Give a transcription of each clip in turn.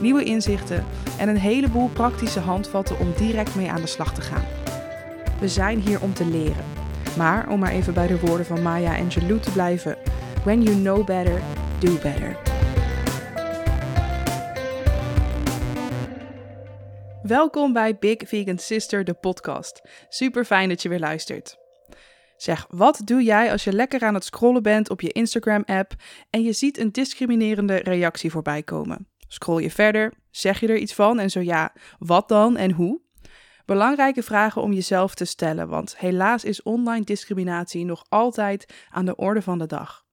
nieuwe inzichten en een heleboel praktische handvatten om direct mee aan de slag te gaan. We zijn hier om te leren. Maar om maar even bij de woorden van Maya Angelou te blijven: When you know better, do better. Welkom bij Big Vegan Sister, de podcast. Super fijn dat je weer luistert. Zeg, wat doe jij als je lekker aan het scrollen bent op je Instagram-app en je ziet een discriminerende reactie voorbij komen? Scroll je verder? Zeg je er iets van? En zo ja, wat dan en hoe? Belangrijke vragen om jezelf te stellen, want helaas is online discriminatie nog altijd aan de orde van de dag.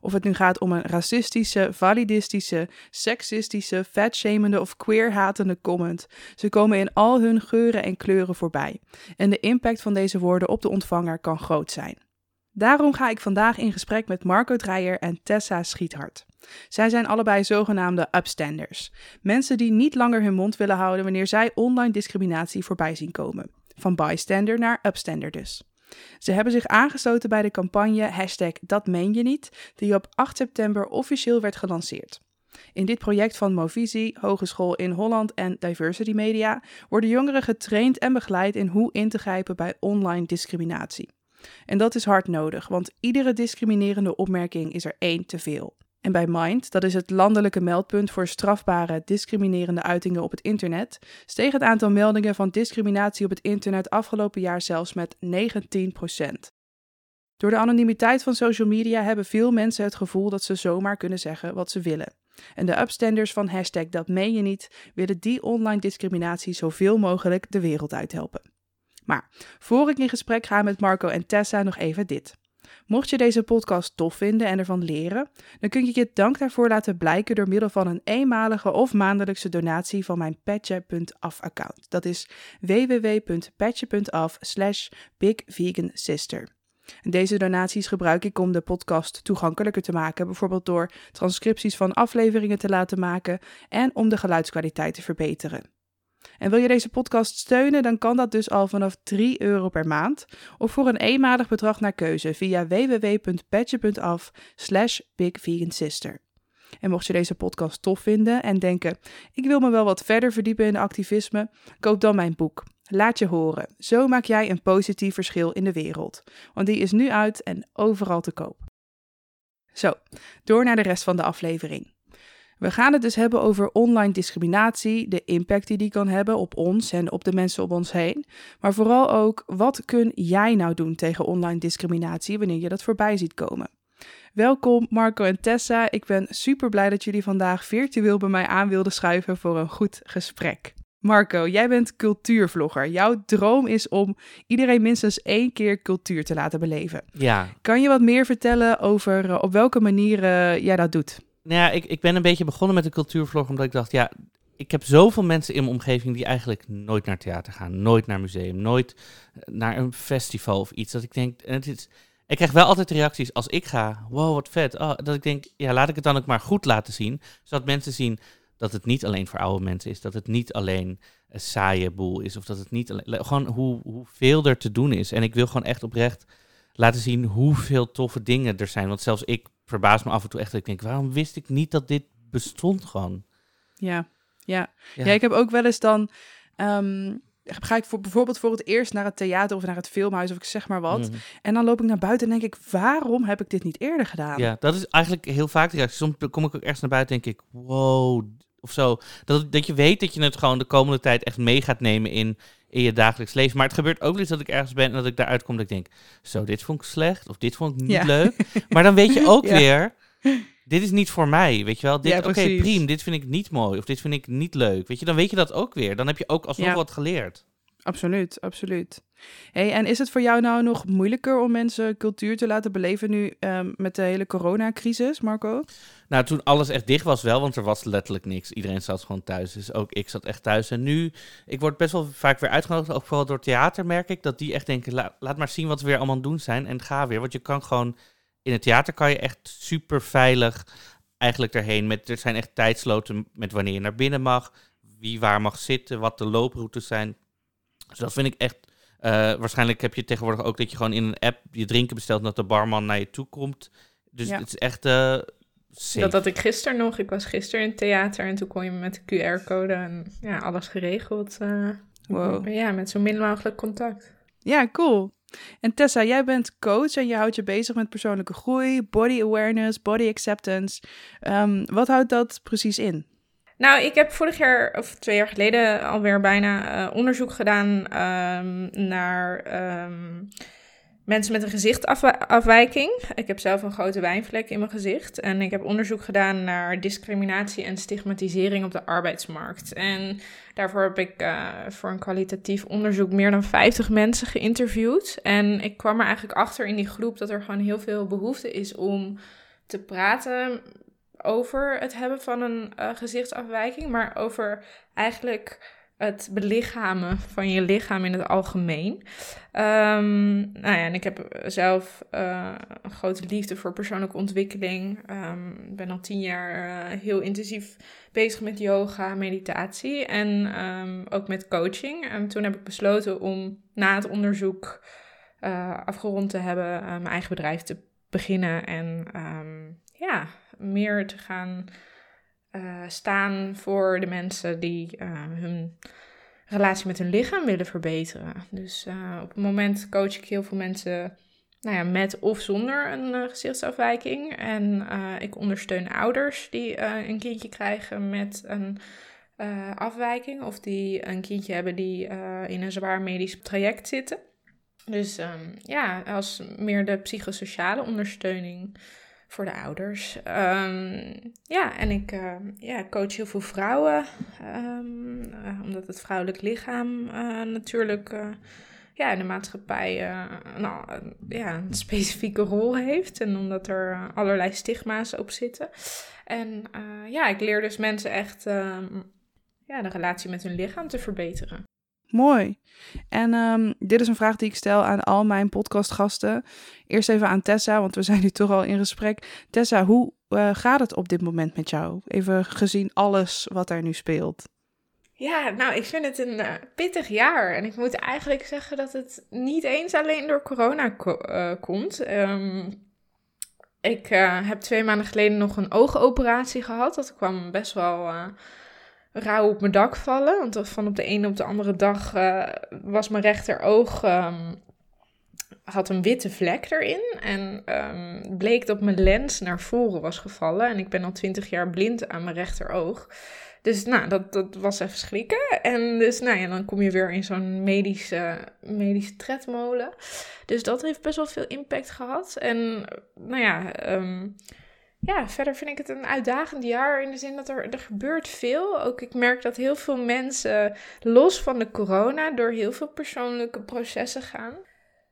Of het nu gaat om een racistische, validistische, seksistische, vetshamende of queerhatende comment. Ze komen in al hun geuren en kleuren voorbij. En de impact van deze woorden op de ontvanger kan groot zijn. Daarom ga ik vandaag in gesprek met Marco Dreyer en Tessa Schiethart. Zij zijn allebei zogenaamde upstanders. Mensen die niet langer hun mond willen houden wanneer zij online discriminatie voorbij zien komen. Van bystander naar upstander dus. Ze hebben zich aangesloten bij de campagne hashtag Dat meen je niet, die op 8 september officieel werd gelanceerd. In dit project van Movisie, Hogeschool in Holland en Diversity Media worden jongeren getraind en begeleid in hoe in te grijpen bij online discriminatie. En dat is hard nodig, want iedere discriminerende opmerking is er één te veel. En bij Mind, dat is het landelijke meldpunt voor strafbare discriminerende uitingen op het internet, steeg het aantal meldingen van discriminatie op het internet afgelopen jaar zelfs met 19%. Door de anonimiteit van social media hebben veel mensen het gevoel dat ze zomaar kunnen zeggen wat ze willen. En de upstanders van hashtag dat meen je niet willen die online discriminatie zoveel mogelijk de wereld uithelpen. Maar voor ik in gesprek ga met Marco en Tessa nog even dit. Mocht je deze podcast tof vinden en ervan leren, dan kun je je dank daarvoor laten blijken door middel van een eenmalige of maandelijkse donatie van mijn petje.af account. Dat is www.petje.af slash bigvegansister. Deze donaties gebruik ik om de podcast toegankelijker te maken, bijvoorbeeld door transcripties van afleveringen te laten maken en om de geluidskwaliteit te verbeteren. En wil je deze podcast steunen, dan kan dat dus al vanaf 3 euro per maand of voor een eenmalig bedrag naar keuze via www.petje.af slash bigvegansister. En mocht je deze podcast tof vinden en denken, ik wil me wel wat verder verdiepen in activisme, koop dan mijn boek. Laat je horen. Zo maak jij een positief verschil in de wereld. Want die is nu uit en overal te koop. Zo, door naar de rest van de aflevering. We gaan het dus hebben over online discriminatie, de impact die die kan hebben op ons en op de mensen om ons heen. Maar vooral ook, wat kun jij nou doen tegen online discriminatie wanneer je dat voorbij ziet komen? Welkom Marco en Tessa. Ik ben super blij dat jullie vandaag virtueel bij mij aan wilden schuiven voor een goed gesprek. Marco, jij bent cultuurvlogger. Jouw droom is om iedereen minstens één keer cultuur te laten beleven. Ja. Kan je wat meer vertellen over uh, op welke manier uh, jij dat doet? Nou ja, ik, ik ben een beetje begonnen met de cultuurvlog omdat ik dacht, ja, ik heb zoveel mensen in mijn omgeving die eigenlijk nooit naar theater gaan, nooit naar museum, nooit naar een festival of iets. Dat ik denk, en het is, ik krijg wel altijd reacties als ik ga, wow, wat vet. Oh, dat ik denk, ja, laat ik het dan ook maar goed laten zien, zodat mensen zien dat het niet alleen voor oude mensen is, dat het niet alleen een saaie boel is, of dat het niet alleen, gewoon hoe, hoeveel er te doen is. En ik wil gewoon echt oprecht laten zien hoeveel toffe dingen er zijn. Want zelfs ik verbaas me af en toe echt ik denk, waarom wist ik niet dat dit bestond gewoon? Ja, ja. Ja, ja ik heb ook wel eens dan... Um, ga ik voor, bijvoorbeeld voor het eerst naar het theater of naar het filmhuis of ik zeg maar wat. Mm. En dan loop ik naar buiten en denk ik, waarom heb ik dit niet eerder gedaan? Ja, dat is eigenlijk heel vaak de reactie. Soms kom ik ook ergens naar buiten en denk ik, wow, of zo. Dat, dat je weet dat je het gewoon de komende tijd echt mee gaat nemen in, in je dagelijks leven. Maar het gebeurt ook niet dat ik ergens ben en dat ik daaruit kom dat ik denk, zo, dit vond ik slecht of dit vond ik niet ja. leuk. Maar dan weet je ook ja. weer, dit is niet voor mij, weet je wel. Dit, Ja, Oké, prima, dit vind ik niet mooi of dit vind ik niet leuk. Weet je, dan weet je dat ook weer. Dan heb je ook alsnog wat geleerd. Absoluut, absoluut. Hey, en is het voor jou nou nog moeilijker om mensen cultuur te laten beleven nu um, met de hele coronacrisis, Marco? Nou, toen alles echt dicht was wel, want er was letterlijk niks. Iedereen zat gewoon thuis, dus ook ik zat echt thuis. En nu, ik word best wel vaak weer uitgenodigd, ook vooral door theater merk ik, dat die echt denken, laat maar zien wat we weer allemaal doen zijn en ga weer. Want je kan gewoon, in het theater kan je echt super veilig eigenlijk erheen. Met, er zijn echt tijdsloten met wanneer je naar binnen mag, wie waar mag zitten, wat de looproutes zijn. Dus dat vind ik echt. Uh, waarschijnlijk heb je tegenwoordig ook dat je gewoon in een app je drinken bestelt en dat de barman naar je toe komt. Dus het is echt. Uh, dat had ik gisteren nog. Ik was gisteren in het theater en toen kon je met de QR-code en ja, alles geregeld. Uh, wow. Ja, met zo min mogelijk contact. Ja, cool. En Tessa, jij bent coach en je houdt je bezig met persoonlijke groei, body awareness, body acceptance. Um, wat houdt dat precies in? Nou, ik heb vorig jaar, of twee jaar geleden, alweer bijna uh, onderzoek gedaan um, naar um, mensen met een gezichtafwijking. Ik heb zelf een grote wijnvlek in mijn gezicht. En ik heb onderzoek gedaan naar discriminatie en stigmatisering op de arbeidsmarkt. En daarvoor heb ik uh, voor een kwalitatief onderzoek meer dan 50 mensen geïnterviewd. En ik kwam er eigenlijk achter in die groep dat er gewoon heel veel behoefte is om te praten over het hebben van een uh, gezichtsafwijking, maar over eigenlijk het belichamen van je lichaam in het algemeen. Um, nou ja, en ik heb zelf uh, een grote liefde voor persoonlijke ontwikkeling. Ehm, ik um, ben al tien jaar heel intensief bezig met yoga, meditatie en um, ook met coaching. En toen heb ik besloten om na het onderzoek afgerond te hebben, mijn eigen bedrijf te beginnen. En ja, meer te gaan uh, staan voor de mensen die uh, hun relatie met hun lichaam willen verbeteren. Dus uh, op het moment coach ik heel veel mensen nou ja, met of zonder een gezichtsafwijking. En ik ondersteun ouders die een kindje krijgen met een afwijking. Of die een kindje hebben die in een zwaar medisch traject zitten. Dus um, ja, als meer de psychosociale ondersteuning voor de ouders. Um, ja, en ik uh, ja, coach heel veel vrouwen, um, uh, omdat het vrouwelijk lichaam uh, natuurlijk ja, in de maatschappij nou, ja, een specifieke rol heeft. En omdat er allerlei stigma's op zitten. En ja, ik leer dus mensen echt um, ja, de relatie met hun lichaam te verbeteren. Mooi. En um, dit is een vraag die ik stel aan al mijn podcastgasten. Eerst even aan Tessa, want we zijn nu toch al in gesprek. Tessa, hoe uh, gaat het op dit moment met jou? Even gezien alles wat er nu speelt. Ja, nou, ik vind het een uh, pittig jaar. En ik moet eigenlijk zeggen dat het niet eens alleen door corona uh, komt. Um, ik heb twee maanden geleden nog een oogoperatie gehad. Dat kwam best wel rauw op mijn dak vallen. Want van op de ene op de andere dag uh, was mijn rechteroog. Um, had een witte vlek erin. En um, bleek dat mijn lens naar voren was gevallen. En ik ben al twintig jaar blind aan mijn rechteroog. Dus nou, dat, dat was even schrikken. En dus nou ja, dan kom je weer in zo'n medische, medische tredmolen. Dus dat heeft best wel veel impact gehad. En nou ja, um, ja, verder vind ik het een uitdagend jaar in de zin dat er, er gebeurt veel. Ook ik merk dat heel veel mensen los van de corona door heel veel persoonlijke processen gaan.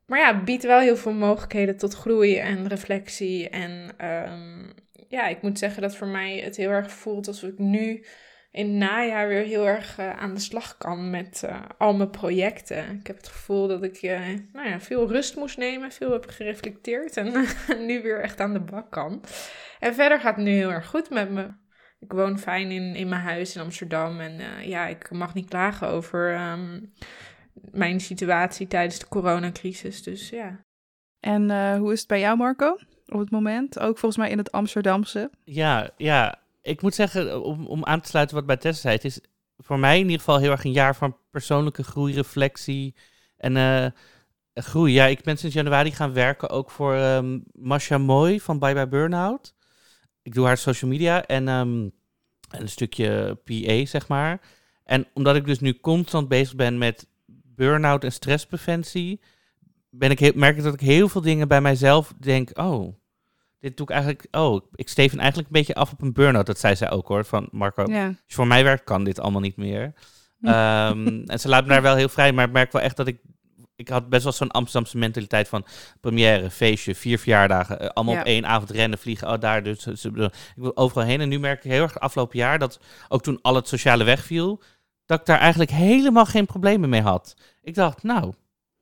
Maar ja, biedt wel heel veel mogelijkheden tot groei en reflectie. En um, ja, ik moet zeggen dat voor mij het heel erg voelt alsof ik nu in het najaar weer heel erg uh, aan de slag kan met uh, al mijn projecten. Ik heb het gevoel dat ik uh, nou ja, veel rust moest nemen, veel heb gereflecteerd en nu weer echt aan de bak kan. En verder gaat het nu heel erg goed met me. Ik woon fijn in, in mijn huis in Amsterdam en ja, ik mag niet klagen over um, mijn situatie tijdens de coronacrisis. Dus ja. En hoe is het bij jou, Marco? Op het moment, ook volgens mij in het Amsterdamse. Ja, ja, ik moet zeggen, om, om aan te sluiten wat bij Tessa zei, het is voor mij in ieder geval heel erg een jaar van persoonlijke groei, reflectie en uh, groei. Ja, ik ben sinds januari gaan werken ook voor um, Masha Mooi van Bye Bye Burnout. Ik doe haar social media en um, een stukje PA, zeg maar. En omdat ik dus nu constant bezig ben met burn-out en stresspreventie, ben ik merk ik dat ik heel veel dingen bij mijzelf denk, oh, dit doe ik eigenlijk, oh, ik steven eigenlijk een beetje af op een burn-out. Dat zei zij ook hoor, van Marco. Ja. Als je voor mij werkt, kan dit allemaal niet meer. Ehm, en ze laat me daar wel heel vrij, maar ik merk wel echt dat ik... Ik had best wel zo'n Amsterdamse mentaliteit van première, feestje, vier verjaardagen. eh, allemaal Ja. op één avond rennen, vliegen. Oh, daar dus. ze- ze- ik wil overal heen. En nu merk ik heel erg afgelopen jaar dat ook toen al het sociale wegviel, dat ik daar eigenlijk helemaal geen problemen mee had. Ik dacht, nou,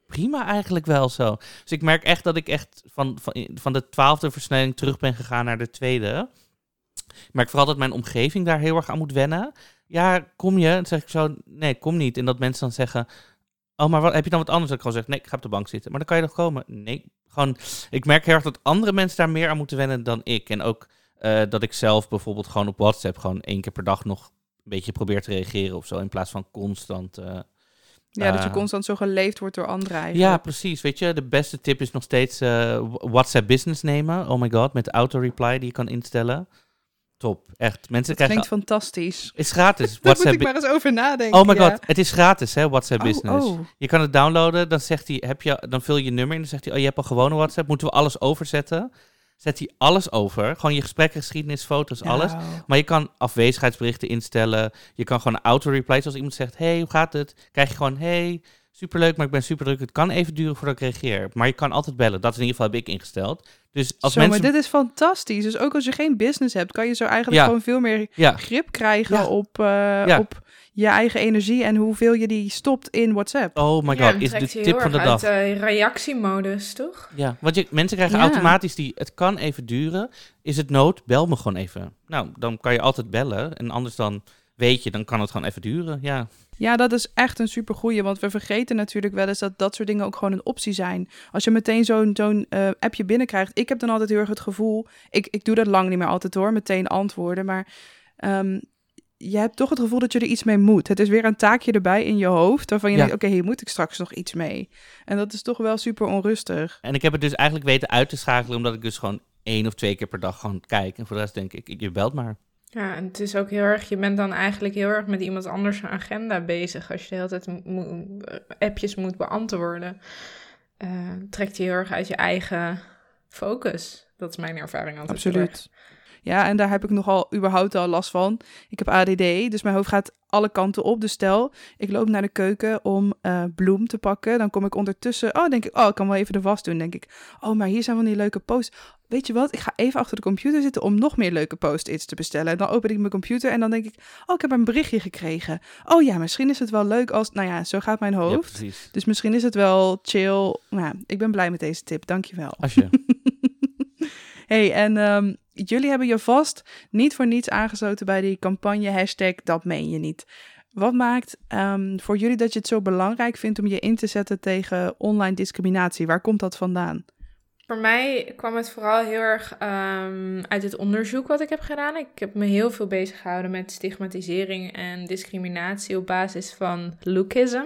prima eigenlijk wel zo. Dus ik merk echt dat ik echt van, van, van de twaalfde versnelling terug ben gegaan naar de tweede. Ik merk vooral dat mijn omgeving daar heel erg aan moet wennen. Ja, kom je? Dan zeg ik zo, nee, kom niet. En dat mensen dan zeggen, oh, maar wat, heb je dan wat anders? Dat ik gewoon zeg, nee, ik ga op de bank zitten. Maar dan kan je nog komen. Nee, gewoon, ik merk heel erg dat andere mensen daar meer aan moeten wennen dan ik. En ook eh, dat ik zelf bijvoorbeeld gewoon op WhatsApp gewoon één keer per dag nog een beetje probeer te reageren of zo. In plaats van constant... eh, Ja, dat je eh, constant zo geleefd wordt door anderen eigenlijk. ja, precies. Weet je, de beste tip is nog steeds eh, WhatsApp Business nemen. Oh my god, met auto-reply die je kan instellen. Top, echt. Mensen dat krijgen... klinkt fantastisch. is gratis. Daar WhatsApp moet ik maar eens over nadenken. Oh my ja. god, het is gratis hè, WhatsApp Oh, Business. oh. Je kan het downloaden, dan zegt hij, heb je, dan vul je je nummer in, dan zegt hij, oh je hebt al gewone WhatsApp, moeten we alles overzetten? Zet hij alles over, gewoon je gesprekgeschiedenis, foto's, alles. Nou, Maar je kan afwezigheidsberichten instellen. Je kan gewoon een auto-reply. Als iemand zegt, hey, hoe gaat het? Krijg je gewoon, hey, superleuk, maar ik ben super druk. Het kan even duren voordat ik reageer. Maar je kan altijd bellen. Dat in ieder geval heb ik ingesteld. Dus als Zo, mensen... maar dit is fantastisch. Dus ook als je geen business hebt, kan je zo eigenlijk Ja. gewoon veel meer Ja, grip krijgen Ja. op, eh, op je eigen energie en hoeveel je die stopt in WhatsApp. oh my god, is de tip heel van de erg dag. uit de reactiemodus, toch? Ja, want je, mensen krijgen Ja. automatisch die, het kan even duren. Is het nood? Bel me gewoon even. Nou, dan kan je altijd bellen. En anders dan weet je, dan kan het gewoon even duren. Ja, Ja, dat is echt een supergoeie, want we vergeten natuurlijk wel eens dat dat soort dingen ook gewoon een optie zijn. Als je meteen zo'n zo'n eh, appje binnenkrijgt, ik heb dan altijd heel erg het gevoel, ik, ik doe dat lang niet meer altijd hoor, meteen antwoorden, maar ehm, je hebt toch het gevoel dat je er iets mee moet. Het is weer een taakje erbij in je hoofd, waarvan je Ja. denkt, oké, hier moet ik straks nog iets mee. En dat is toch wel super onrustig. En ik heb het dus eigenlijk weten uit te schakelen, omdat ik dus gewoon één of twee keer per dag gewoon kijk. En voor de rest denk ik, je belt maar. Ja, en het is ook heel erg, je bent dan eigenlijk heel erg met iemand anders een agenda bezig. Als je de hele tijd mo- appjes moet beantwoorden, eh, trekt je heel erg uit je eigen focus. Dat is mijn ervaring altijd. Absoluut. Ja, en daar heb ik nogal überhaupt al last van. Ik heb ADD, dus mijn hoofd gaat alle kanten op. Dus stel, ik loop naar de keuken om eh, bloem te pakken. Dan kom ik ondertussen, oh, denk ik, oh, ik kan wel even de was doen. denk ik, oh, maar hier zijn van die leuke posts. Weet je wat, ik ga even achter de computer zitten om nog meer leuke post-its te bestellen. En dan open ik mijn computer en dan denk ik, oh, ik heb een berichtje gekregen. Oh ja, misschien is het wel leuk als, nou ja, zo gaat mijn Ja, hoofd. precies. dus misschien is het wel chill. Nou, ik ben blij met deze tip, dankjewel. Als je. hey, en ehm, jullie hebben je vast niet voor niets aangesloten bij die campagne hashtag dat meen je niet. Wat maakt ehm, voor jullie dat je het zo belangrijk vindt om je in te zetten tegen online discriminatie? Waar komt dat vandaan? Voor mij kwam het vooral heel erg ehm, uit het onderzoek wat ik heb gedaan. Ik heb me heel veel bezig gehouden met stigmatisering en discriminatie op basis van lookism.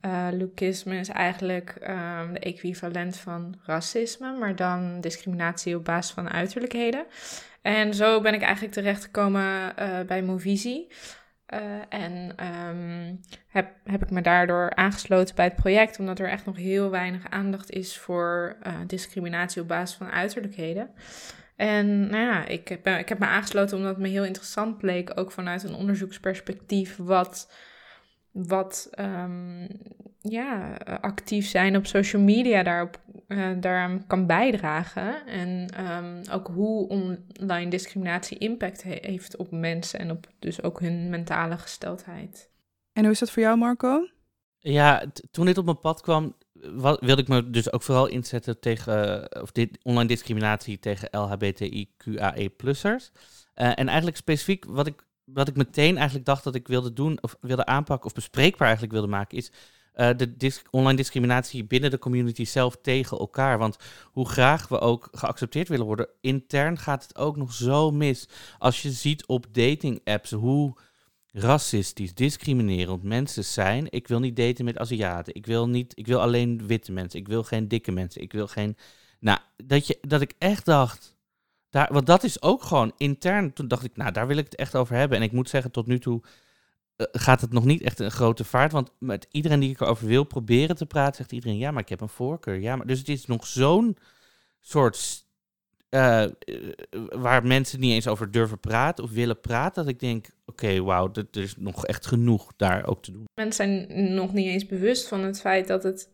Eh lookisme is eigenlijk ehm, de equivalent van racisme, maar dan discriminatie op basis van uiterlijkheden. En zo ben ik eigenlijk terechtgekomen eh bij Movisie. Eh, en ehm, heb, heb ik me daardoor aangesloten bij het project, omdat er echt nog heel weinig aandacht is voor discriminatie op basis van uiterlijkheden. En nou ja, ik heb, ik heb me aangesloten omdat het me heel interessant bleek, ook vanuit een onderzoeksperspectief, wat, wat ehm, ja, actief zijn op social media daarop, eh, daaraan kan bijdragen. En ehm, ook hoe online discriminatie impact he- heeft op mensen en op dus ook hun mentale gesteldheid. En hoe is dat voor jou, Marco? Ja, toen dit op mijn pad kwam, wa- wilde ik me dus ook vooral inzetten tegen, eh, of dit online discriminatie tegen LHBTIQAE-plussers. Eh, en eigenlijk specifiek wat ik, wat ik meteen eigenlijk dacht dat ik wilde doen, of wilde aanpakken, of bespreekbaar eigenlijk wilde maken, is eh, de online discriminatie binnen de community zelf tegen elkaar. Want hoe graag we ook geaccepteerd willen worden, intern gaat het ook nog zo mis. Als je ziet op dating apps hoe racistisch, discriminerend mensen zijn. Ik wil niet daten met Aziaten. Ik wil, niet, ik wil alleen witte mensen. Ik wil geen dikke mensen. Ik wil geen. Nou, dat, je, dat ik echt dacht. Daar, want dat is ook gewoon intern. Toen dacht ik, nou, daar wil ik het echt over hebben. En ik moet zeggen, tot nu toe eh, gaat het nog niet echt een grote vaart. Want met iedereen die ik erover wil proberen te praten, zegt iedereen: ja, maar ik heb een voorkeur. Ja, maar dus het is nog zo'n soort eh, eh, waar mensen niet eens over durven praten of willen praten, dat ik denk, oké, wauw, er is nog echt genoeg daar ook te doen. Mensen zijn nog niet eens bewust van het feit dat het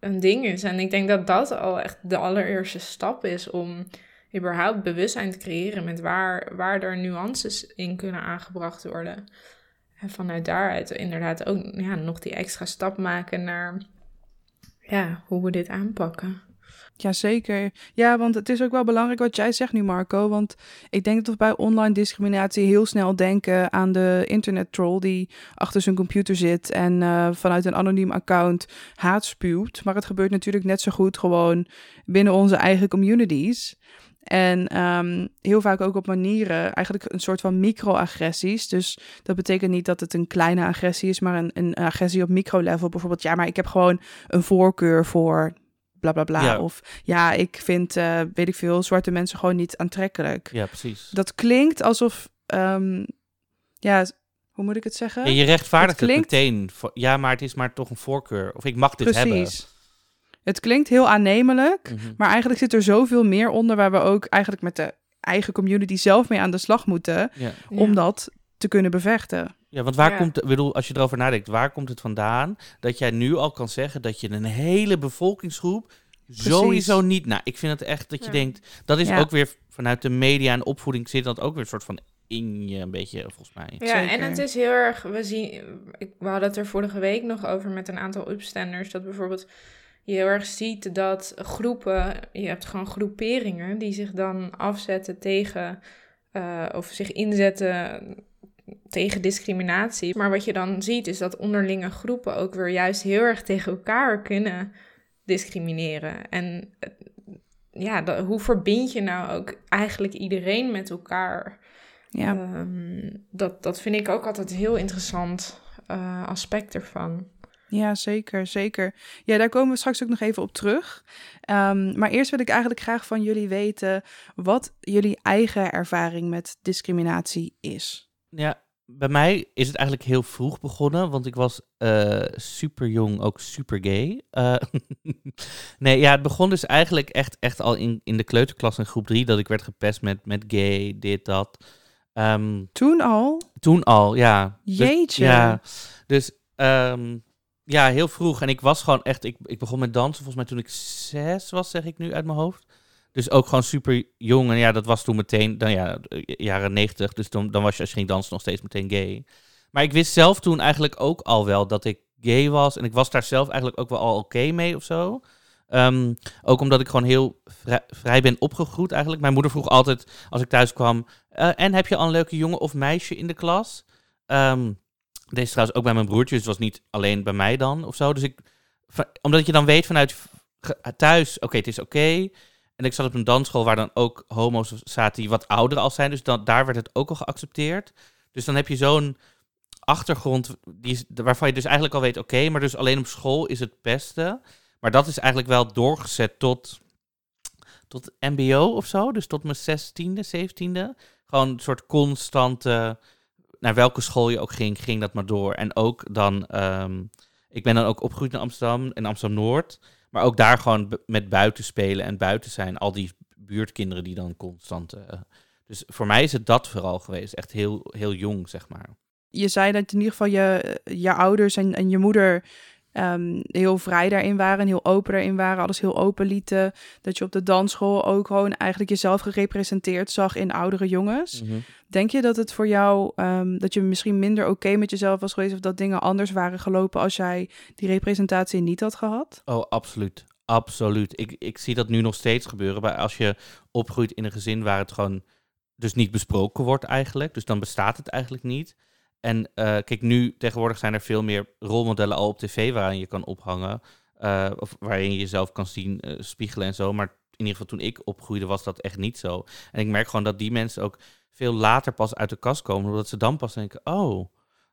een ding is. En ik denk dat dat al echt de allereerste stap is om überhaupt bewustzijn te creëren met waar, waar er nuances in kunnen aangebracht worden. En vanuit daaruit inderdaad ook ja, nog die extra stap maken naar ja, hoe we dit aanpakken. Jazeker. Ja, want het is ook wel belangrijk wat jij zegt nu, Marco. Want ik denk dat we bij online discriminatie heel snel denken aan de internet-troll die achter zijn computer zit en uh, vanuit een anoniem account haat spuwt. Maar het gebeurt natuurlijk net zo goed gewoon binnen onze eigen communities. En um, heel vaak ook op manieren, eigenlijk een soort van microagressies. Dus dat betekent niet dat het een kleine agressie is, maar een, een agressie op micro-level. Bijvoorbeeld, ja, maar ik heb gewoon een voorkeur voor bla bla bla. Of ja, ik vind, uh, weet ik veel, zwarte mensen gewoon niet aantrekkelijk. Ja, precies. Dat klinkt alsof, um, ja, hoe moet ik het zeggen? Ja, je rechtvaardigt het, klinkt... het meteen. Ja, maar het is maar toch een voorkeur. Of ik mag dit precies. hebben. Het klinkt heel aannemelijk, mm -hmm. maar eigenlijk zit er zoveel meer onder waar we ook eigenlijk met de eigen community zelf mee aan de slag moeten ja. om dat te kunnen bevechten. Ja, want waar komt, ik bedoel, als je erover nadenkt, waar komt het vandaan dat jij nu al kan zeggen dat je een hele bevolkingsgroep Precies. sowieso niet. Nou, ik vind het echt dat je denkt, dat is ook weer vanuit de media en opvoeding zit dat ook weer een soort van in je een beetje, volgens mij. Ja, Zeker. en het is heel erg, we zien, ik, we hadden het er vorige week nog over met een aantal upstanders, dat bijvoorbeeld je heel erg ziet dat groepen, je hebt gewoon groeperingen die zich dan afzetten tegen, uh, of zich inzetten tegen discriminatie. Maar wat je dan ziet is dat onderlinge groepen ook weer juist heel erg tegen elkaar kunnen discrimineren. En ja, hoe verbind je nou ook eigenlijk iedereen met elkaar? Ja. Um, dat, dat vind ik ook altijd heel interessant uh, aspect ervan. Ja, zeker, zeker. Ja, daar komen we straks ook nog even op terug. Um, maar eerst wil ik eigenlijk graag van jullie weten wat jullie eigen ervaring met discriminatie is. Ja, bij mij is het eigenlijk heel vroeg begonnen, want ik was uh, super jong, ook super gay. Uh, nee, ja, het begon dus eigenlijk echt, echt al in, in de kleuterklas in groep drie, dat ik werd gepest met, met gay, dit, dat. Um, toen al? Toen al, ja. Dus, Jeetje. Dus, ja, dus um, ja, heel vroeg. En ik was gewoon echt, ik, ik begon met dansen volgens mij toen ik zes was, zeg ik nu uit mijn hoofd. Dus ook gewoon super jong. En ja, dat was toen meteen, dan ja, jaren negentig. Dus dan, dan was je als je ging dansen nog steeds meteen gay. Maar ik wist zelf toen eigenlijk ook al wel dat ik gay was. En ik was daar zelf eigenlijk ook wel al oké mee of zo. Um, ook omdat ik gewoon heel vrij, ben opgegroeid eigenlijk. Mijn moeder vroeg altijd als ik thuis kwam... Uh, en heb je al een leuke jongen of meisje in de klas? Um, deze trouwens ook bij mijn broertje. Dus het was niet alleen bij mij dan of zo. Dus ik... Omdat je dan weet vanuit thuis... Oké, het is oké. En ik zat op een dansschool waar dan ook homo's zaten die wat ouder al zijn. Dus dan, daar werd het ook al geaccepteerd. Dus dan heb je zo'n achtergrond die waarvan je dus eigenlijk al weet, oké, maar dus alleen op school is het beste. Maar dat is eigenlijk wel doorgezet tot, tot mbo of zo. Dus tot mijn zestiende, zeventiende. Gewoon een soort constante, naar welke school je ook ging, ging dat maar door. En ook dan, um, ik ben dan ook opgegroeid in Amsterdam, in Amsterdam-Noord. Maar ook daar gewoon met buiten spelen en buiten zijn. Al die buurtkinderen die dan constant. Uh, dus voor mij is het dat vooral geweest. Echt heel, heel jong, zeg maar. Je zei dat in ieder geval je, je ouders en, en je moeder um, heel vrij daarin waren, heel open daarin waren, alles heel open lieten. Dat je op de dansschool ook gewoon eigenlijk jezelf gerepresenteerd zag in oudere jongens. Mm -hmm. Denk je dat het voor jou, um, dat je misschien minder oké okay met jezelf was geweest of dat dingen anders waren gelopen als jij die representatie niet had gehad? Oh, absoluut. Absoluut. Ik, ik zie dat nu nog steeds gebeuren. Maar als je opgroeit in een gezin waar het gewoon dus niet besproken wordt eigenlijk. Dus dan bestaat het eigenlijk niet. En uh, kijk, nu tegenwoordig zijn er veel meer rolmodellen al op tv waaraan je kan ophangen. Uh, of waarin je jezelf kan zien uh, spiegelen en zo. Maar in ieder geval toen ik opgroeide was dat echt niet zo. En ik merk gewoon dat die mensen ook veel later pas uit de kast komen. Omdat ze dan pas denken, oh,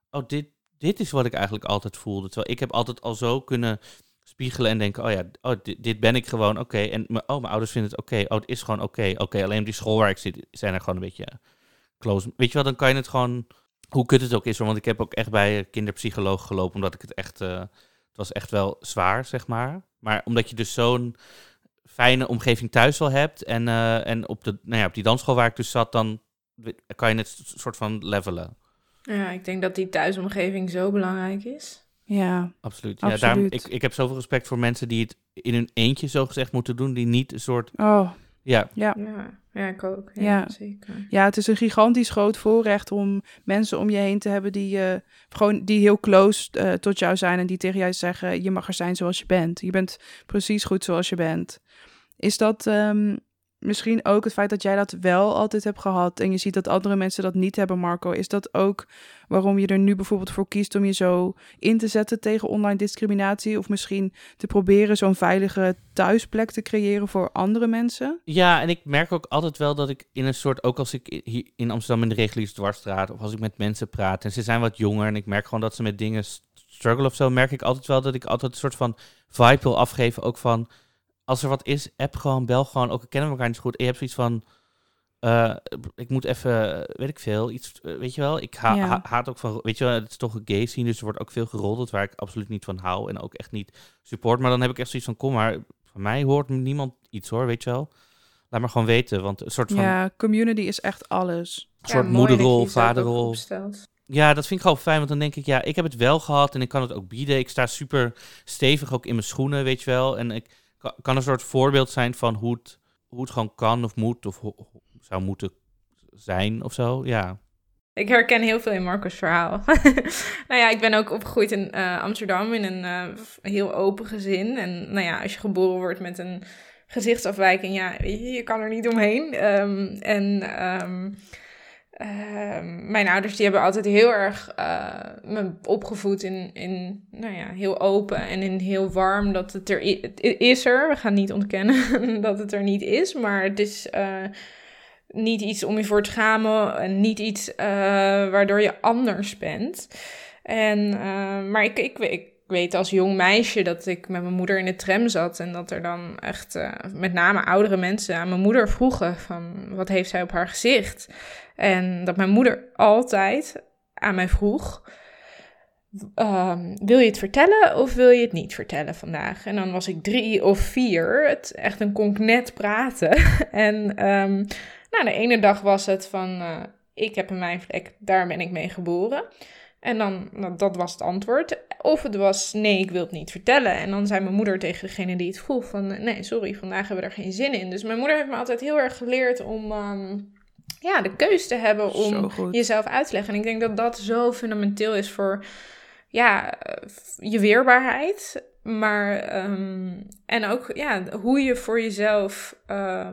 oh dit, dit is wat ik eigenlijk altijd voelde. Terwijl ik heb altijd al zo kunnen spiegelen en denken, oh ja, oh, dit, dit ben ik gewoon, oké. En oh, mijn ouders vinden het oké, oh, het is gewoon oké. Oké, alleen op die school waar ik zit zijn er gewoon een beetje close. Weet je wel, dan kan je het gewoon hoe kut het ook is, want ik heb ook echt bij kinderpsycholoog gelopen, omdat ik het echt, uh, het was echt wel zwaar, zeg maar. Maar omdat je dus zo'n fijne omgeving thuis wel hebt. En, eh, en op, de, nou ja, op die dansschool waar ik dus zat, dan kan je het soort van levelen. Ja, ik denk dat die thuisomgeving zo belangrijk is. Ja, Absoluut. Ja, Absoluut. daarom, ik, ik heb zoveel respect voor mensen die het in hun eentje zo gezegd moeten doen, die niet een soort... oh, Ja, ja. Ja, ik ook. Ja, Ja. zeker. Ja, het is een gigantisch groot voorrecht om mensen om je heen te hebben die, eh, gewoon, die heel close eh, tot jou zijn en die tegen jou zeggen, je mag er zijn zoals je bent. Je bent precies goed zoals je bent. Is dat ehm, misschien ook het feit dat jij dat wel altijd hebt gehad en je ziet dat andere mensen dat niet hebben, Marco? Is dat ook waarom je er nu bijvoorbeeld voor kiest om je zo in te zetten tegen online discriminatie? Of misschien te proberen zo'n veilige thuisplek te creëren voor andere mensen? Ja, en ik merk ook altijd wel dat ik in een soort, ook als ik hier in Amsterdam in de reguliere dwarsstraat, of als ik met mensen praat en ze zijn wat jonger en ik merk gewoon dat ze met dingen st- struggle of zo, merk ik altijd wel dat ik altijd een soort van vibe wil afgeven. Ook van, als er wat is, app gewoon, bel gewoon, ook kennen we elkaar niet zo goed. En je hebt zoiets van, eh, ik moet even, weet ik veel, iets, eh, weet je wel. Ik ha- Ja. ha- haat ook van, weet je wel, het is toch een gay scene, dus er wordt ook veel geroddeld waar ik absoluut niet van hou en ook echt niet support. Maar dan heb ik echt zoiets van, kom maar, van mij hoort niemand iets hoor, weet je wel. Laat maar gewoon weten, want een soort van Ja, community is echt alles. een soort moederrol, vaderrol. Ja, dat vind ik gewoon fijn, want dan denk ik, ja, ik heb het wel gehad en ik kan het ook bieden. Ik sta super stevig ook in mijn schoenen, weet je wel. En ik kan een soort voorbeeld zijn van hoe het, hoe het gewoon kan of moet of zou moeten zijn of zo. Ja, Ik herken heel veel in Marco's verhaal. nou ja, ik ben ook opgegroeid in eh, Amsterdam in een eh, heel open gezin. En nou ja, als je geboren wordt met een gezichtsafwijking, ja, je kan er niet omheen. Ehm, en ehm, ehm, mijn ouders die hebben altijd heel erg eh, me opgevoed in, in, nou ja, heel open en in heel warm. Dat het er is er. We gaan niet ontkennen dat het er niet is, maar het is... eh, niet iets om je voor te schamen en niet iets eh, waardoor je anders bent. En, maar ik, ik, ik weet als jong meisje dat ik met mijn moeder in de tram zat en dat er dan echt met name oudere mensen aan mijn moeder vroegen van wat heeft zij op haar gezicht. En dat mijn moeder altijd aan mij vroeg, ehm, wil je het vertellen of wil je het niet vertellen vandaag? En dan was ik drie of vier, het, echt een kon ik net praten. en ehm, nou, de ene dag was het van, eh, ik heb een mijnvlek, daar ben ik mee geboren. En dan, nou, dat was het antwoord. Of het was, nee, ik wil het niet vertellen. En dan zei mijn moeder tegen degene die het vroeg van, nee, sorry, vandaag hebben we er geen zin in. Dus mijn moeder heeft me altijd heel erg geleerd om, ehm, ja, de keus te hebben om jezelf uit te leggen. En ik denk dat dat zo fundamenteel is voor, ja, je weerbaarheid. Maar, ehm, en ook, ja, hoe je voor jezelf eh,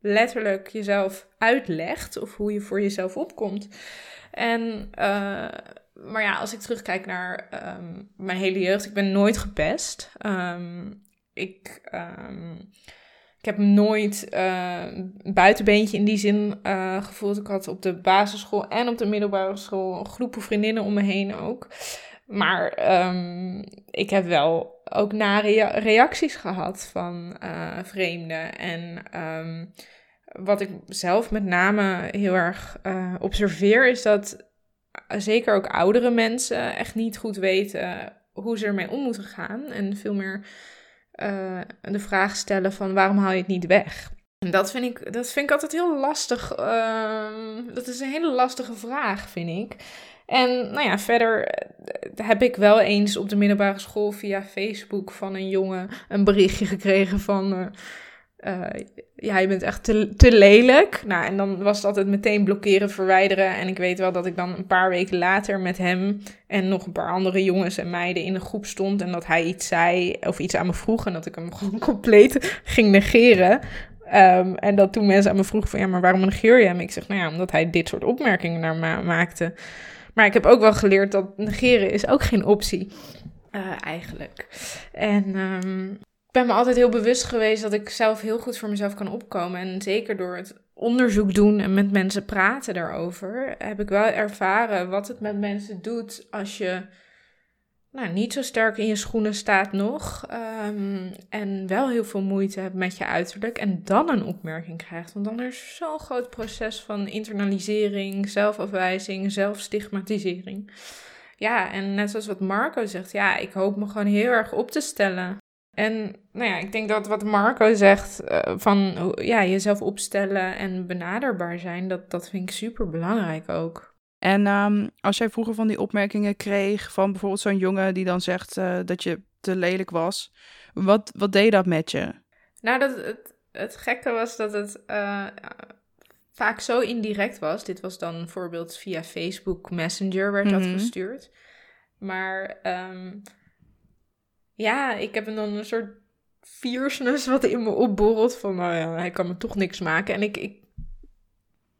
letterlijk jezelf uitlegt. Of hoe je voor jezelf opkomt. En, eh, maar ja, als ik terugkijk naar ehm, mijn hele jeugd, ik ben nooit gepest. Ehm, ik, ik heb nooit eh, een buitenbeentje in die zin eh, gevoeld. Ik had op de basisschool en op de middelbare school groepen vriendinnen om me heen ook. Maar ehm, ik heb wel ook nare reacties gehad van eh, vreemden. En ehm, wat ik zelf met name heel erg observeer, is dat zeker ook oudere mensen echt niet goed weten hoe ze ermee om moeten gaan. En veel meer eh, de vraag stellen van waarom haal je het niet weg? En dat vind ik, dat vind ik altijd heel lastig. ehm, dat is een hele lastige vraag, vind ik. En nou ja, verder eh, heb ik wel eens op de middelbare school via Facebook van een jongen een berichtje gekregen van... eh, eh, ja, je bent echt te, te lelijk. Nou, en dan was het altijd meteen blokkeren, verwijderen. En ik weet wel dat ik dan een paar weken later met hem en nog een paar andere jongens en meiden in een groep stond. En dat hij iets zei of iets aan me vroeg. En dat ik hem gewoon compleet ging negeren. Ehm, en dat toen mensen aan me vroegen van ja, maar waarom negeer je hem? Ik zeg nou ja, omdat hij dit soort opmerkingen naar me maakte. Maar ik heb ook wel geleerd dat negeren is ook geen optie. eh, eigenlijk. En ehm, ben me altijd heel bewust geweest dat ik zelf heel goed voor mezelf kan opkomen. En zeker door het onderzoek doen en met mensen praten daarover, heb ik wel ervaren wat het met mensen doet als je nou, niet zo sterk in je schoenen staat nog. ehm, en wel heel veel moeite hebt met je uiterlijk. En dan een opmerking krijgt. Want dan is zo'n groot proces van internalisering, zelfafwijzing, zelfstigmatisering. Ja, en net zoals wat Marco zegt, ja, ik hoop me gewoon heel erg op te stellen. En nou ja, ik denk dat wat Marco zegt uh, van ja, jezelf opstellen en benaderbaar zijn, dat, dat vind ik super belangrijk ook. En um, als jij vroeger van die opmerkingen kreeg van bijvoorbeeld zo'n jongen die dan zegt uh, dat je te lelijk was, wat, wat deed dat met je? Nou, dat, het, het gekke was dat het uh, vaak zo indirect was. Dit was dan bijvoorbeeld via Facebook Messenger werd dat Mhm. gestuurd. Maar um, ja, ik heb dan een soort fierceness wat in me opborrelt van, nou ja, hij kan me toch niks maken. En ik, ik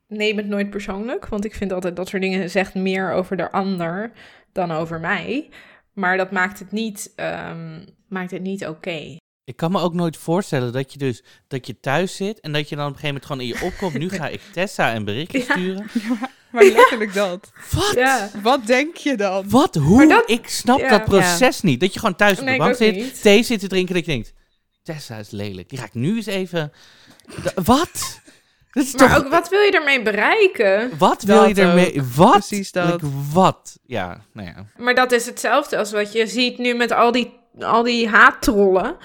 neem het nooit persoonlijk, want ik vind altijd dat soort dingen zegt meer over de ander dan over mij. Maar dat maakt het niet, um, maakt het niet oké. Okay. Ik kan me ook nooit voorstellen dat je dus dat je thuis zit en dat je dan op een gegeven moment gewoon in je opkomt. Nu ga ik Tessa een berichtje Ja. sturen. Maar letterlijk dat. Wat? Ja. Wat denk je dan? Wat? Hoe? Dat- ik snap ja. dat proces niet. Dat je gewoon thuis op Nee, de bank zit, niet. thee zit te drinken en dat je denkt, Tessa is lelijk. Die ga ik nu eens even... Da- wat? Dat is Maar toch... ook, wat wil je ermee bereiken? Wat wil je ermee? Wat? Precies dat. Like, wat? Ja, nou ja. Maar dat is hetzelfde als wat je ziet nu met al die, al die haattrollen.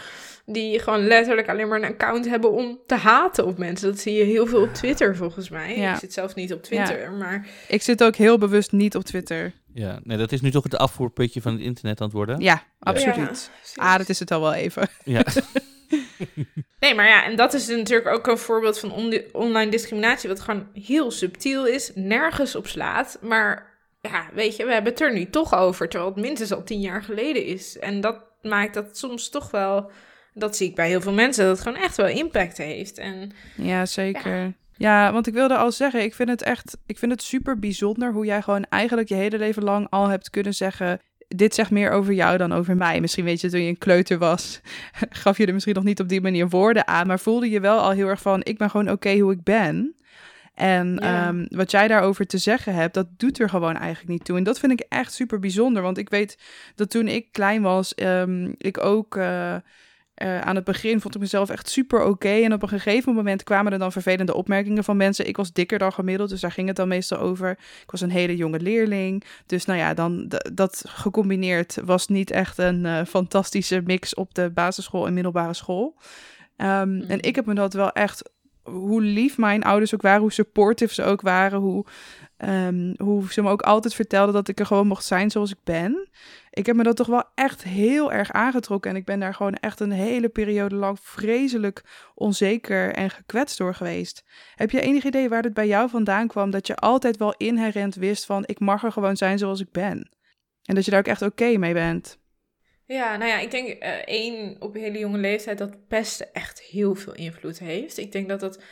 Die gewoon letterlijk alleen maar een account hebben om te haten op mensen. Dat zie je heel veel op Twitter volgens mij. Ja. Ik zit zelf niet op Twitter, maar Ik zit ook heel bewust niet op Twitter. ja. Nee, dat is nu toch het afvoerputje van het internet aan het worden. Ja, Ja, absoluut. precies. ah, dat is het al wel even. Ja. Nee, maar ja, en dat is natuurlijk ook een voorbeeld van on- online discriminatie, wat gewoon heel subtiel is, nergens op slaat. Maar ja, weet je, we hebben het er nu toch over, terwijl het minstens al tien jaar geleden is. En dat maakt dat soms toch wel, dat zie ik bij heel veel mensen, dat het gewoon echt wel impact heeft. En Ja, zeker. Ja. want ik wilde al zeggen, ik vind het echt, ik vind het super bijzonder hoe jij gewoon eigenlijk je hele leven lang al hebt kunnen zeggen. Dit zegt meer over jou dan over mij. Misschien weet je, toen je een kleuter was, gaf je er misschien nog niet op die manier woorden aan, maar voelde je wel al heel erg van, ik ben gewoon oké hoe ik ben. En Ja. ehm, wat jij daarover te zeggen hebt, dat doet er gewoon eigenlijk niet toe. En dat vind ik echt super bijzonder. Want ik weet dat toen ik klein was, ehm, ik ook eh, eh, aan het begin vond ik mezelf echt super oké. En op een gegeven moment kwamen er dan vervelende opmerkingen van mensen. Ik was dikker dan gemiddeld, dus daar ging het dan meestal over. Ik was een hele jonge leerling. Dus nou ja, dan dat gecombineerd was niet echt een eh, fantastische mix op de basisschool en middelbare school. Ehm, Mhm. En ik heb me dat wel echt, hoe lief mijn ouders ook waren, hoe supportive ze ook waren, hoe, ehm, hoe ze me ook altijd vertelden dat ik er gewoon mocht zijn zoals ik ben. Ik heb me dat toch wel echt heel erg aangetrokken. En ik ben daar gewoon echt een hele periode lang vreselijk onzeker en gekwetst door geweest. Heb je enig idee waar het bij jou vandaan kwam dat je altijd wel inherent wist van ik mag er gewoon zijn zoals ik ben? En dat je daar ook echt oké mee bent. ja, nou ja, ik denk eh, één, op hele jonge leeftijd, dat pesten echt heel veel invloed heeft. Ik denk dat dat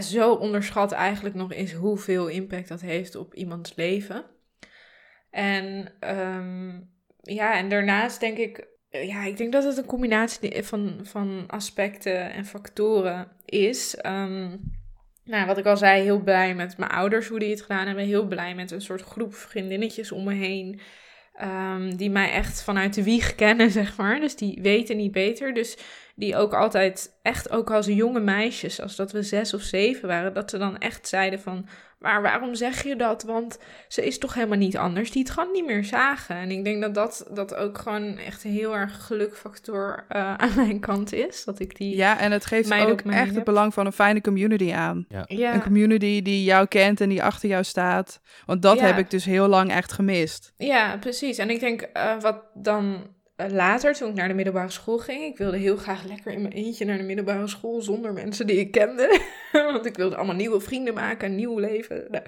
zo onderschat eigenlijk nog is hoeveel impact dat heeft op iemands leven. En ehm, ja, en daarnaast denk ik, eh, ja, ik denk dat het een combinatie van, van aspecten en factoren is. Ehm, nou, wat ik al zei, heel blij met mijn ouders hoe die het gedaan hebben. Heel blij met een soort groep vriendinnetjes om me heen. ehm, die mij echt vanuit de wieg kennen, zeg maar. Dus die weten niet beter. Dus die ook altijd, echt ook als jonge meisjes, als dat we zes of zeven waren, dat ze dan echt zeiden van, maar waarom zeg je dat? Want ze is toch helemaal niet anders, die het gewoon niet meer zagen. En ik denk dat dat, dat ook gewoon echt een heel erg gelukfactor eh, aan mijn kant is. Dat ik die... Ja, en het geeft ook echt het heb. belang van een fijne community aan. ja. Een community die jou kent en die achter jou staat. Want dat Ja. heb ik dus heel lang echt gemist. Ja, precies. En ik denk eh, wat dan later, toen ik naar de middelbare school ging, ik wilde heel graag lekker in mijn eentje naar de middelbare school zonder mensen die ik kende. Want ik wilde allemaal nieuwe vrienden maken, een nieuw leven. Nou.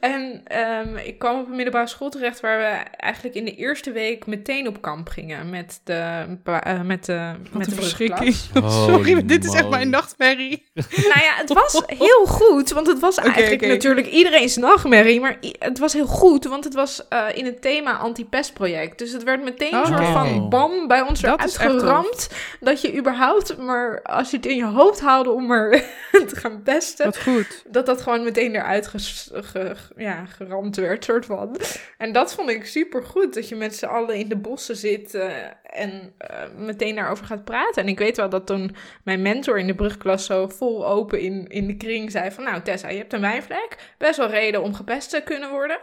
En ehm, ik kwam op een middelbare school terecht waar we eigenlijk in de eerste week meteen op kamp gingen met de, eh, met de, met de een verschrikking. Sorry, maar dit is echt mijn nachtmerrie. Nou ja, het was heel goed, want het was eigenlijk oké. natuurlijk iedereen's nachtmerrie, maar het was heel goed, want het was eh, in het thema anti-pestproject. Dus het werd meteen een Oh. soort van bam bij ons Dat eruit geramd, dat je überhaupt, maar als je het in je hoofd haalde om er te gaan pesten, Wat goed. dat dat gewoon meteen eruit ges- ge- ja, geramd werd, soort van. En dat vond ik super goed, dat je met z'n allen in de bossen zit. eh, en eh, meteen daarover gaat praten. En ik weet wel dat toen mijn mentor in de brugklas zo vol open in, in de kring zei van... Nou Tessa, je hebt een wijnvlek. Best wel reden om gepest te kunnen worden.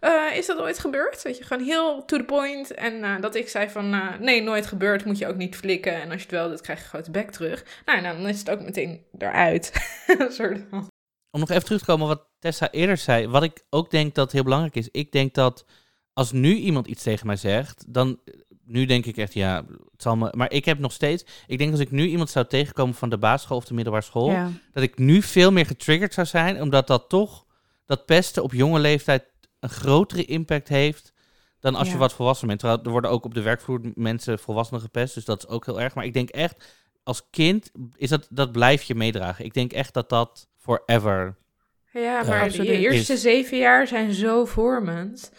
Eh, is dat ooit gebeurd? Weet je, gewoon heel to the point. En eh, dat ik zei van nee, nooit gebeurd. Moet je ook niet flikken. En als je het wel doet, krijg je een grote bek terug. Nou, dan is het ook meteen eruit. Om nog even terug te komen wat Tessa eerder zei. Wat ik ook denk dat heel belangrijk is. Ik denk dat als nu iemand iets tegen mij zegt, dan nu denk ik echt, ja, het zal me. Maar ik heb nog steeds. Ik denk als ik nu iemand zou tegenkomen van de basisschool of de middelbare school, dat ik nu veel meer getriggerd zou zijn, omdat dat toch dat pesten op jonge leeftijd een grotere impact heeft dan als je wat volwassen bent. Terwijl er worden ook op de werkvloer mensen volwassenen gepest, dus dat is ook heel erg. Maar ik denk echt, als kind is dat dat blijf je meedragen. Ik denk echt dat dat forever. Ja, maar uh, de eerste zeven jaar zijn zo vormend.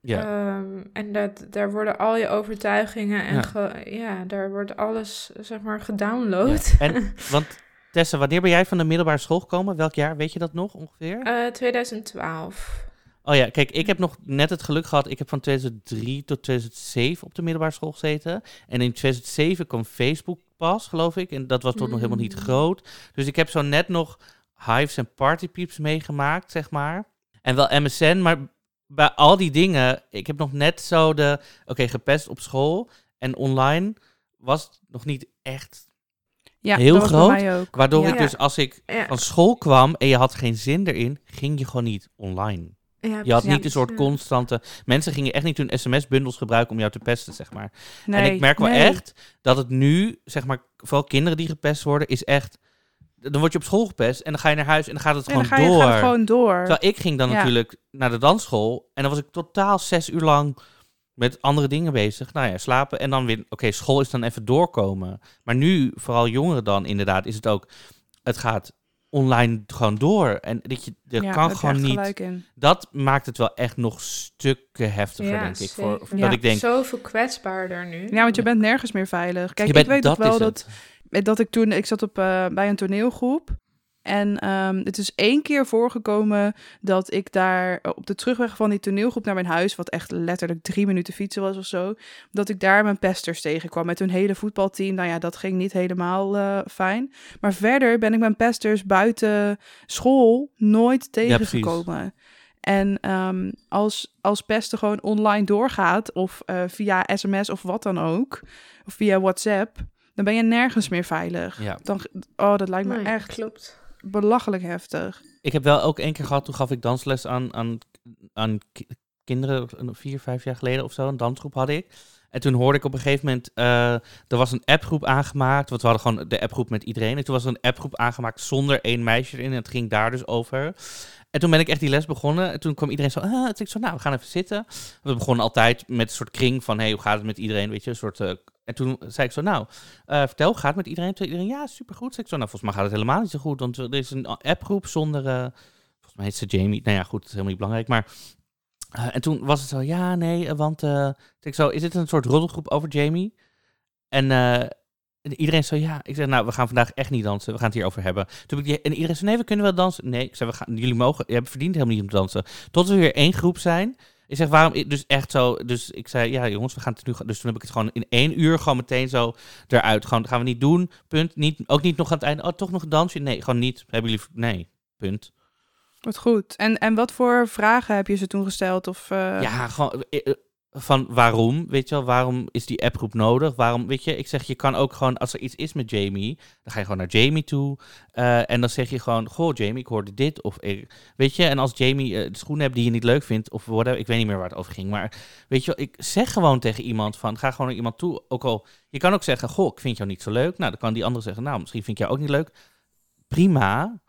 Ja. Ehm, en dat, daar worden al je overtuigingen en ja. ja daar wordt alles, zeg maar, gedownload. En, want Tessa, wanneer ben jij van de middelbare school gekomen? Welk jaar, weet je dat nog ongeveer? Uh, eh, 2012. Oh ja, kijk, ik heb nog net het geluk gehad. Ik heb van 2003 tot 2007 op de middelbare school gezeten. En in 2007 kwam Facebook pas, geloof ik. En dat was toch nog helemaal niet mm. groot. Dus ik heb zo net nog Hives en Partypeeps meegemaakt, zeg maar. En wel MSN, maar bij al die dingen, ik heb nog net zo de, oké, gepest op school en online was nog niet echt ja, heel groot. Waardoor ik dus als ik van school kwam en je had geen zin erin, ging je gewoon niet online. je had niet een soort constante. Mensen gingen echt niet hun sms-bundels gebruiken om jou te pesten, zeg maar. Nee, en ik merk wel echt dat het nu, zeg maar, vooral kinderen die gepest worden, is echt dan word je op school gepest en dan ga je naar huis en dan gaat het gewoon dan door. Gaat het gewoon door. Terwijl ik ging dan natuurlijk naar de dansschool en dan was ik totaal zes uur lang met andere dingen bezig. Nou ja, slapen en dan weer, oké, school is dan even doorkomen. Maar nu, vooral jongeren dan inderdaad, is het ook, het gaat online gewoon door. En dat je, er ja, kan gewoon niet. Dat maakt het wel echt nog stukken heftiger, ja, denk ik. Voor, ja, dat ik denk, zoveel kwetsbaarder nu. Ja, want je bent nergens meer veilig. Kijk, ik weet dat wel dat dat ik toen, ik zat op, uh, bij een toneelgroep. En um, het is één keer voorgekomen dat ik daar op de terugweg van die toneelgroep naar mijn huis, wat echt letterlijk drie minuten fietsen was of zo, dat ik daar mijn pesters tegenkwam met hun hele voetbalteam. Nou ja, dat ging niet helemaal uh, fijn. Maar verder ben ik mijn pesters buiten school nooit tegengekomen. Ja, en um, als, als pesten gewoon online doorgaat, of uh, via sms of wat dan ook, of via WhatsApp, dan ben je nergens meer veilig. Ja. Dan, oh, dat lijkt me echt klopt. belachelijk heftig. Ik heb wel ook één keer gehad, toen gaf ik dansles aan, aan, aan kinderen, vier, vijf jaar geleden of zo. Een dansgroep had ik. En toen hoorde ik op een gegeven moment, uh, er was een appgroep aangemaakt. Want we hadden gewoon de appgroep met iedereen. En toen was er een appgroep aangemaakt zonder één meisje erin. En het ging daar dus over. En toen ben ik echt die les begonnen. En toen kwam iedereen zo, ah, ik zo, nou, we gaan even zitten. We begonnen altijd met een soort kring van, hey, hoe gaat het met iedereen? Weet je, een soort uh, en toen zei ik zo, nou, uh, vertel, gaat met iedereen? Toen iedereen, ja, supergoed. Zei ik zo, nou, volgens mij gaat het helemaal niet zo goed. Want er is een appgroep zonder, uh, volgens mij heet ze Jamie. Nou ja, goed, dat is helemaal niet belangrijk. Maar, uh, en toen was het zo, ja, nee, want, ik zo, is dit een soort roddelgroep over Jamie? En iedereen zo, ja. Ik zeg, nou, we gaan vandaag echt niet dansen. We gaan het hierover hebben. Toen ik en iedereen zei, nee, we kunnen wel dansen. Nee, ik zei, we gaan, jullie mogen, je hebt verdiend helemaal niet om te dansen. Tot we weer één groep zijn. Ik zeg, waarom? Dus echt zo. Dus ik zei, ja, jongens, we gaan het nu. Dus toen heb ik het gewoon in één uur gewoon meteen zo eruit. Gewoon, dat gaan we niet doen. Punt. Niet, ook niet nog aan het einde. Oh, toch nog een dansje? Nee, gewoon niet. Hebben jullie. Nee, punt. Wat goed. En, en wat voor vragen heb je ze toen gesteld? Of, uh... Ja, gewoon. Eh, eh, van waarom, weet je wel, waarom is die appgroep nodig? Waarom, weet je, ik zeg, je kan ook gewoon, als er iets is met Jamie, dan ga je gewoon naar Jamie toe. Uh, en dan zeg je gewoon, goh, Jamie, ik hoorde dit. Of, weet je, en als Jamie uh, schoenen hebt die je niet leuk vindt, of whatever, ik weet niet meer waar het over ging. Maar weet je, ik zeg gewoon tegen iemand van, ga gewoon naar iemand toe. Ook al, je kan ook zeggen, goh, ik vind jou niet zo leuk. Nou, dan kan die andere zeggen, nou, misschien vind ik jou ook niet leuk. Prima,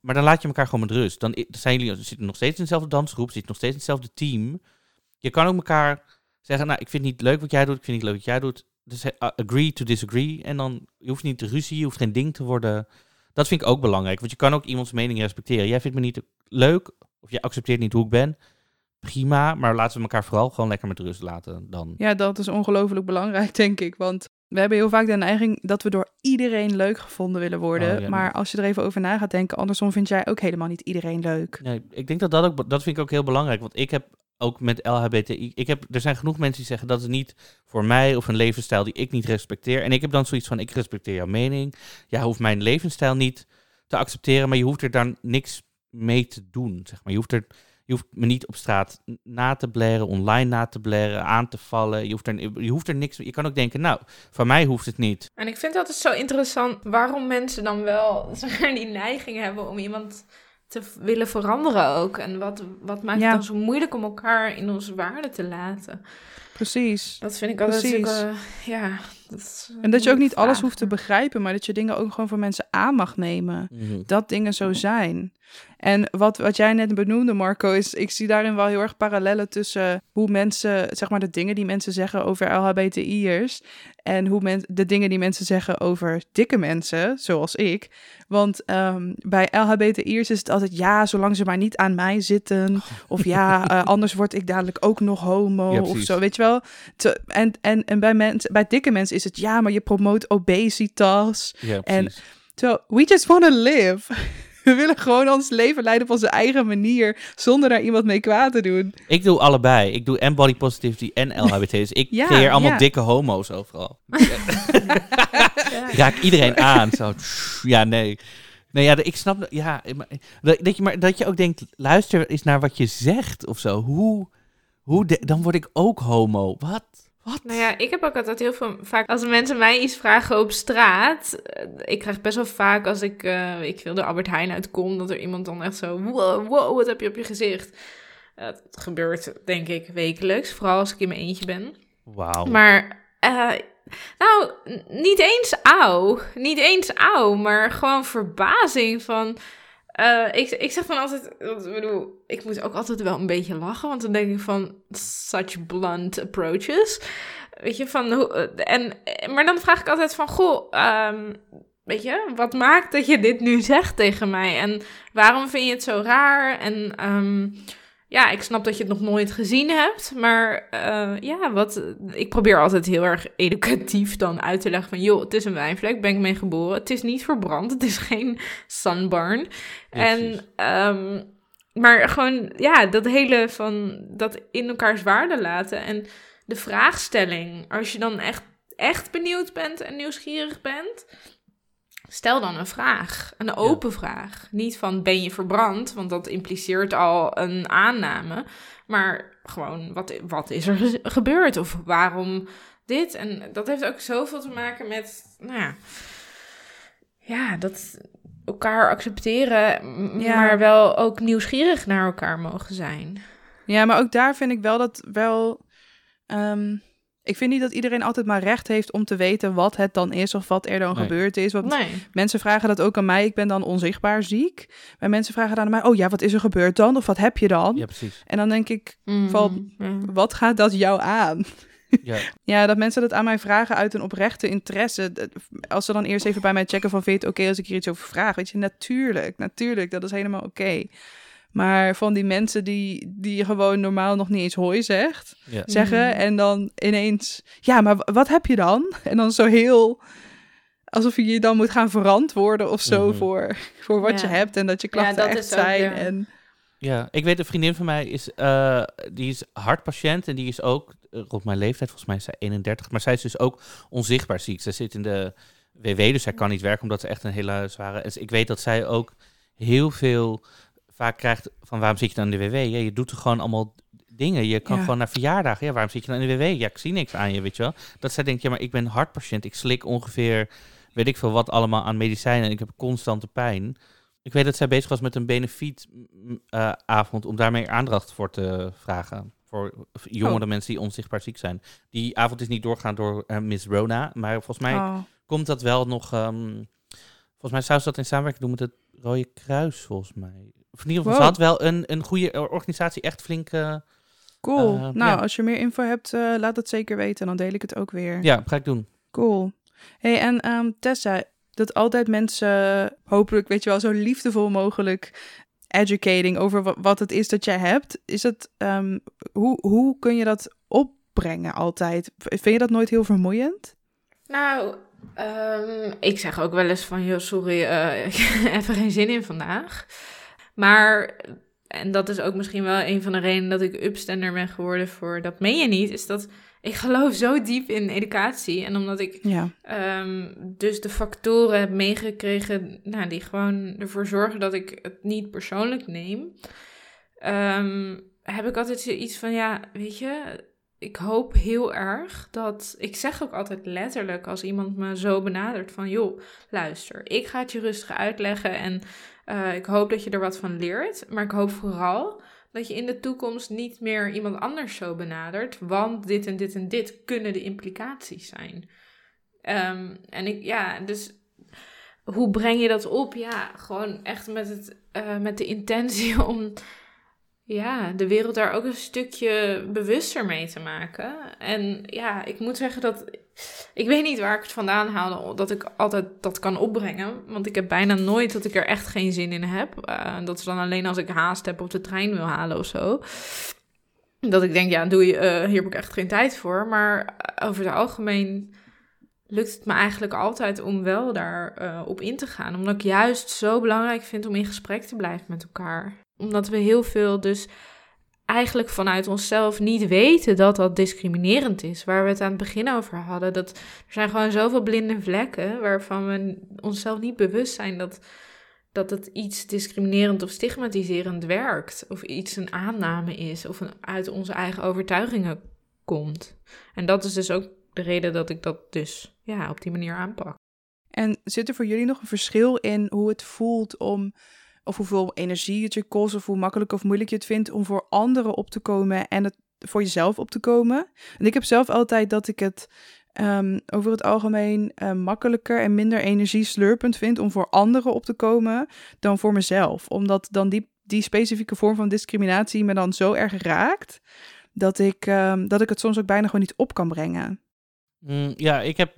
maar dan laat je elkaar gewoon met rust. Dan zijn jullie, zitten nog steeds in dezelfde dansgroep, zitten nog steeds in hetzelfde team. Je kan ook elkaar zeggen, nou, ik vind het niet leuk wat jij doet, ik vind het niet leuk wat jij doet. Dus uh, agree to disagree. En dan, je hoeft niet te ruzie, je hoeft geen ding te worden. Dat vind ik ook belangrijk, want je kan ook iemands mening respecteren. Jij vindt me niet leuk, of je accepteert niet hoe ik ben. Prima, maar laten we elkaar vooral gewoon lekker met rust laten dan. Ja, dat is ongelooflijk belangrijk, denk ik. Want we hebben heel vaak de neiging dat we door iedereen leuk gevonden willen worden. Oh, maar als je er even over na gaat denken, andersom vind jij ook helemaal niet iedereen leuk. Nee, ik denk dat dat ook, dat vind ik ook heel belangrijk. Want ik heb ook met LHBTI. Ik heb, er zijn genoeg mensen die zeggen dat is niet voor mij of een levensstijl die ik niet respecteer. En ik heb dan zoiets van: ik respecteer jouw mening. Jij hoeft mijn levensstijl niet te accepteren, maar je hoeft er dan niks mee te doen. Zeg maar. je, hoeft er, je hoeft me niet op straat na te blaren, online na te blaren, aan te vallen. Je hoeft er, je hoeft er niks. Je kan ook denken: nou, van mij hoeft het niet. En ik vind het altijd zo interessant waarom mensen dan wel die neiging hebben om iemand te willen veranderen ook. En wat, wat maakt het dan zo moeilijk om elkaar in onze waarde te laten? Precies. Dat vind ik altijd Precies. ja. Dat en dat je ook niet alles hoeft te begrijpen, maar dat je dingen ook gewoon voor mensen aan mag nemen. Mhm. Dat dingen zo zijn. En wat, wat jij net benoemde, Marco, is ik zie daarin wel heel erg parallellen tussen hoe mensen, zeg maar, de dingen die mensen zeggen over LHBTI'ers en hoe men, de dingen die mensen zeggen over dikke mensen, zoals ik. Want um, bij LHBTI'ers is het altijd ja, zolang ze maar niet aan mij zitten. Of ja, uh, anders word ik dadelijk ook nog homo of zo, weet je wel. Te, en, en, en bij, mensen, bij dikke mensen is het ja, maar je promoot obesitas. Ja, en we just want to live. We willen gewoon ons leven leiden op onze eigen manier, zonder daar iemand mee kwaad te doen. Ik doe allebei. Ik doe en body positivity en LHBT. Dus ik ja, creëer allemaal dikke homo's overal. Raak iedereen aan. Zo. Ja, nee. Nee, ja, ik snap... Ja, dat je, maar dat je ook denkt, luister eens naar wat je zegt of zo. Hoe... hoe dan word ik ook homo. Wat? Wat? Nou ja, ik heb ook altijd heel veel vaak als mensen mij iets vragen op straat. Eh, ik krijg best wel vaak als ik, uh, ik wil de Albert Heijn uitkom, dat er iemand dan echt zo, wow, wow wat heb je op je gezicht? Uh, dat gebeurt denk ik wekelijks, vooral als ik in mijn eentje ben. Wauw. Maar, uh, nou, niet eens auw, niet eens auw, maar gewoon verbazing van uh, ik, ik zeg dan altijd, ik bedoel, ik moet ook altijd wel een beetje lachen, want dan denk ik van such blunt approaches. Weet je, van eh, en, maar dan vraag ik altijd van, goh, um, weet je, wat maakt dat je dit nu zegt tegen mij? En waarom vind je het zo raar? En um, ja, ik snap dat je het nog nooit gezien hebt. Maar uh, ja, wat, ik probeer altijd heel erg educatief dan uit te leggen van... joh, het is een wijnvlek, ben ik mee geboren. Het is niet verbrand, het is geen sunburn. en, um, maar gewoon, ja, dat hele van dat in elkaars waarde laten. En de vraagstelling, als je dan echt, echt benieuwd bent en nieuwsgierig bent... Stel dan een vraag, een open vraag. Niet van ben je verbrand, want dat impliceert al een aanname. Maar gewoon, wat, wat is er gebeurd? Of waarom dit? En dat heeft ook zoveel te maken met, nou ja, ja dat elkaar accepteren, maar wel ook nieuwsgierig naar elkaar mogen zijn. Ja, maar ook daar vind ik wel dat wel. Ehm, ik vind niet dat iedereen altijd maar recht heeft om te weten wat het dan is of wat er dan gebeurd is. Want mensen vragen dat ook aan mij. Ik ben dan onzichtbaar ziek. Maar mensen vragen dan aan mij: Oh ja, wat is er gebeurd dan? Of wat heb je dan? Ja, precies. En dan denk ik: mm, van, Wat gaat dat jou aan? Ja. ja, dat mensen dat aan mij vragen uit een oprechte interesse. Als ze dan eerst even bij mij checken van... vind je het oké als ik hier iets over vraag? Weet je, natuurlijk, natuurlijk, dat is helemaal oké. Maar van die mensen die, die gewoon normaal nog niet eens hooi zegt, zeggen. Mhm. En dan ineens, ja, maar wat heb je dan? En dan zo heel, alsof je je dan moet gaan verantwoorden of zo mhm. voor, voor wat je hebt. En dat je klachten ja, echt zijn. ja. En... ja, ik weet, een vriendin van mij is, uh, die is hartpatiënt. En die is ook, eh, rond mijn leeftijd, volgens mij is zij 31. Maar zij is dus ook onzichtbaar ziek. Zij zit in de WW, dus zij kan niet werken omdat ze echt een hele zware... Dus ik weet dat zij ook heel veel vaak krijgt van waarom zit je dan in de WW? Ja, je doet er gewoon allemaal dingen. Je kan gewoon naar verjaardagen. Ja, waarom zit je dan in de WW? Ja, ik zie niks aan je, weet je wel. Dat zij denkt, ja, maar ik ben hartpatiënt. Ik slik ongeveer, weet ik veel wat allemaal aan medicijnen. En ik heb constante pijn. Ik weet dat zij bezig was met een benefietavond uh, om daar meer aandacht voor te vragen. Voor jongere oh. mensen die onzichtbaar ziek zijn. Die avond is niet doorgaan door uh, Miss Rona. Maar volgens mij oh. komt dat wel nog... Um, volgens mij zou ze dat in samenwerking doen met het Rode Kruis, volgens mij. Of in ieder geval, ze had wel een, een goede organisatie, echt flink... Uh, cool. Uh, nou, als je meer info hebt, uh, laat het zeker weten. Dan deel ik het ook weer. Ja, ga ik doen. Cool. hey, en um, Tessa, dat altijd mensen hopelijk, weet je wel, zo liefdevol mogelijk educating over wat het is dat jij hebt. Is dat, um, hoe, hoe kun je dat opbrengen altijd? Vind je dat nooit heel vermoeiend? Nou, um, ik zeg ook wel eens van, joh, sorry, uh, even geen zin in vandaag. Maar en dat is ook misschien wel een van de redenen dat ik upstander ben geworden voor Dat meen je niet, is dat ik geloof zo diep in educatie. En omdat ik Ja. ehm, dus de factoren heb meegekregen nou, die gewoon ervoor zorgen dat ik het niet persoonlijk neem, ehm, heb ik altijd zoiets van, ja, weet je, ik hoop heel erg dat. Ik zeg ook altijd letterlijk als iemand me zo benadert: van joh, luister, ik ga het je rustig uitleggen en eh, ik hoop dat je er wat van leert. Maar ik hoop vooral dat je in de toekomst niet meer iemand anders zo benadert, want dit en dit en dit kunnen de implicaties zijn. Ehm, en ik, ja, dus hoe breng je dat op? Ja, gewoon echt met, het, eh, met de intentie om ja, de wereld daar ook een stukje bewuster mee te maken. En ja, ik moet zeggen dat. Ik weet niet waar ik het vandaan haalde dat ik altijd dat kan opbrengen. Want ik heb bijna nooit dat ik er echt geen zin in heb. Uh, dat is dan alleen als ik haast heb of de trein wil halen of zo. Dat ik denk, ja, doe je, uh, hier heb ik echt geen tijd voor. Maar over het algemeen lukt het me eigenlijk altijd om wel daar uh, op in te gaan. Omdat ik juist zo belangrijk vind om in gesprek te blijven met elkaar omdat we heel veel dus eigenlijk vanuit onszelf niet weten dat dat discriminerend is. Waar we het aan het begin over hadden. Dat er zijn gewoon zoveel blinde vlekken waarvan we onszelf niet bewust zijn dat, dat het iets discriminerend of stigmatiserend werkt. Of iets een aanname is of uit onze eigen overtuigingen komt. En dat is dus ook de reden dat ik dat dus ja, op die manier aanpak. En zit er voor jullie nog een verschil in hoe het voelt om of hoeveel energie het je kost, of hoe makkelijk of moeilijk je het vindt om voor anderen op te komen en het voor jezelf op te komen. En ik heb zelf altijd dat ik het um, over het algemeen uh, makkelijker en minder energieslurpend vind om voor anderen op te komen dan voor mezelf. Omdat dan die, die specifieke vorm van discriminatie me dan zo erg raakt, dat ik, um, dat ik het soms ook bijna gewoon niet op kan brengen. Mm, ja, ik heb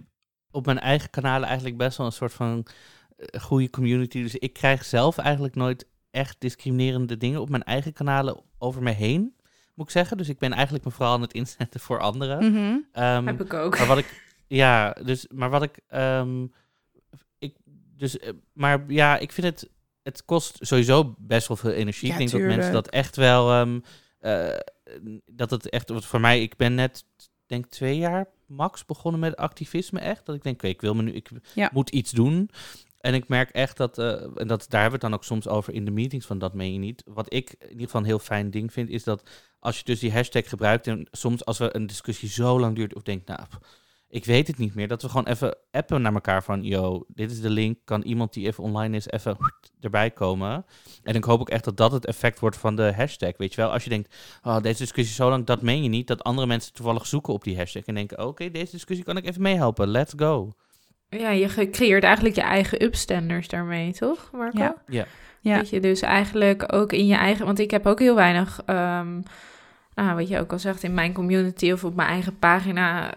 op mijn eigen kanalen eigenlijk best wel een soort van goede community. Dus ik krijg zelf eigenlijk nooit echt discriminerende dingen op mijn eigen kanalen over me heen, moet ik zeggen. Dus ik ben eigenlijk me vooral aan het inzetten voor anderen. Mm -hmm. um, Heb ik ook. Maar wat ik, ja, dus, maar wat ik, um, ik, dus, maar ja, ik vind het, het kost sowieso best wel veel energie. Ja, ik denk tuurlijk. dat mensen dat echt wel, um, uh, dat het echt, wat voor mij, ik ben net, denk twee jaar max begonnen met activisme echt. Dat ik denk, oké, ik wil me nu, ik ja. moet iets doen. En ik merk echt dat, uh, en dat, daar hebben we het dan ook soms over in de meetings van dat meen je niet. Wat ik in ieder geval een heel fijn ding vind, is dat als je dus die hashtag gebruikt en soms als we een discussie zo lang duurt of denkt, nou, ik weet het niet meer, dat we gewoon even appen naar elkaar van, yo, dit is de link, kan iemand die even online is even erbij komen. En ik hoop ook echt dat dat het effect wordt van de hashtag, weet je wel. Als je denkt, oh, deze discussie zo lang, dat meen je niet, dat andere mensen toevallig zoeken op die hashtag en denken, oké, deze discussie kan ik even meehelpen, let's go. Ja, je creëert eigenlijk je eigen upstanders daarmee, toch, Marco? Ja. Ja. Ja. Dat je dus eigenlijk ook in je eigen... Want ik heb ook heel weinig... Um, nou, wat je ook al zegt, in mijn community of op mijn eigen pagina...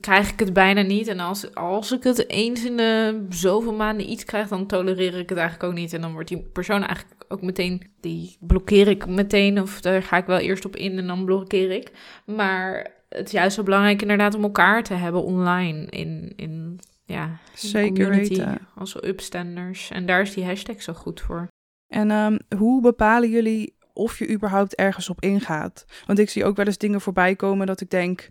krijg ik het bijna niet. En als, als ik het eens in de zoveel maanden iets krijg... dan tolereer ik het eigenlijk ook niet. En dan wordt die persoon eigenlijk ook meteen... die blokkeer ik meteen. Of daar ga ik wel eerst op in en dan blokkeer ik. Maar het is juist zo belangrijk inderdaad om elkaar te hebben online... in, in ja, Zeker community, weten. als upstanders. En daar is die hashtag zo goed voor. En um, hoe bepalen jullie of je überhaupt ergens op ingaat? Want ik zie ook wel eens dingen voorbij komen dat ik denk...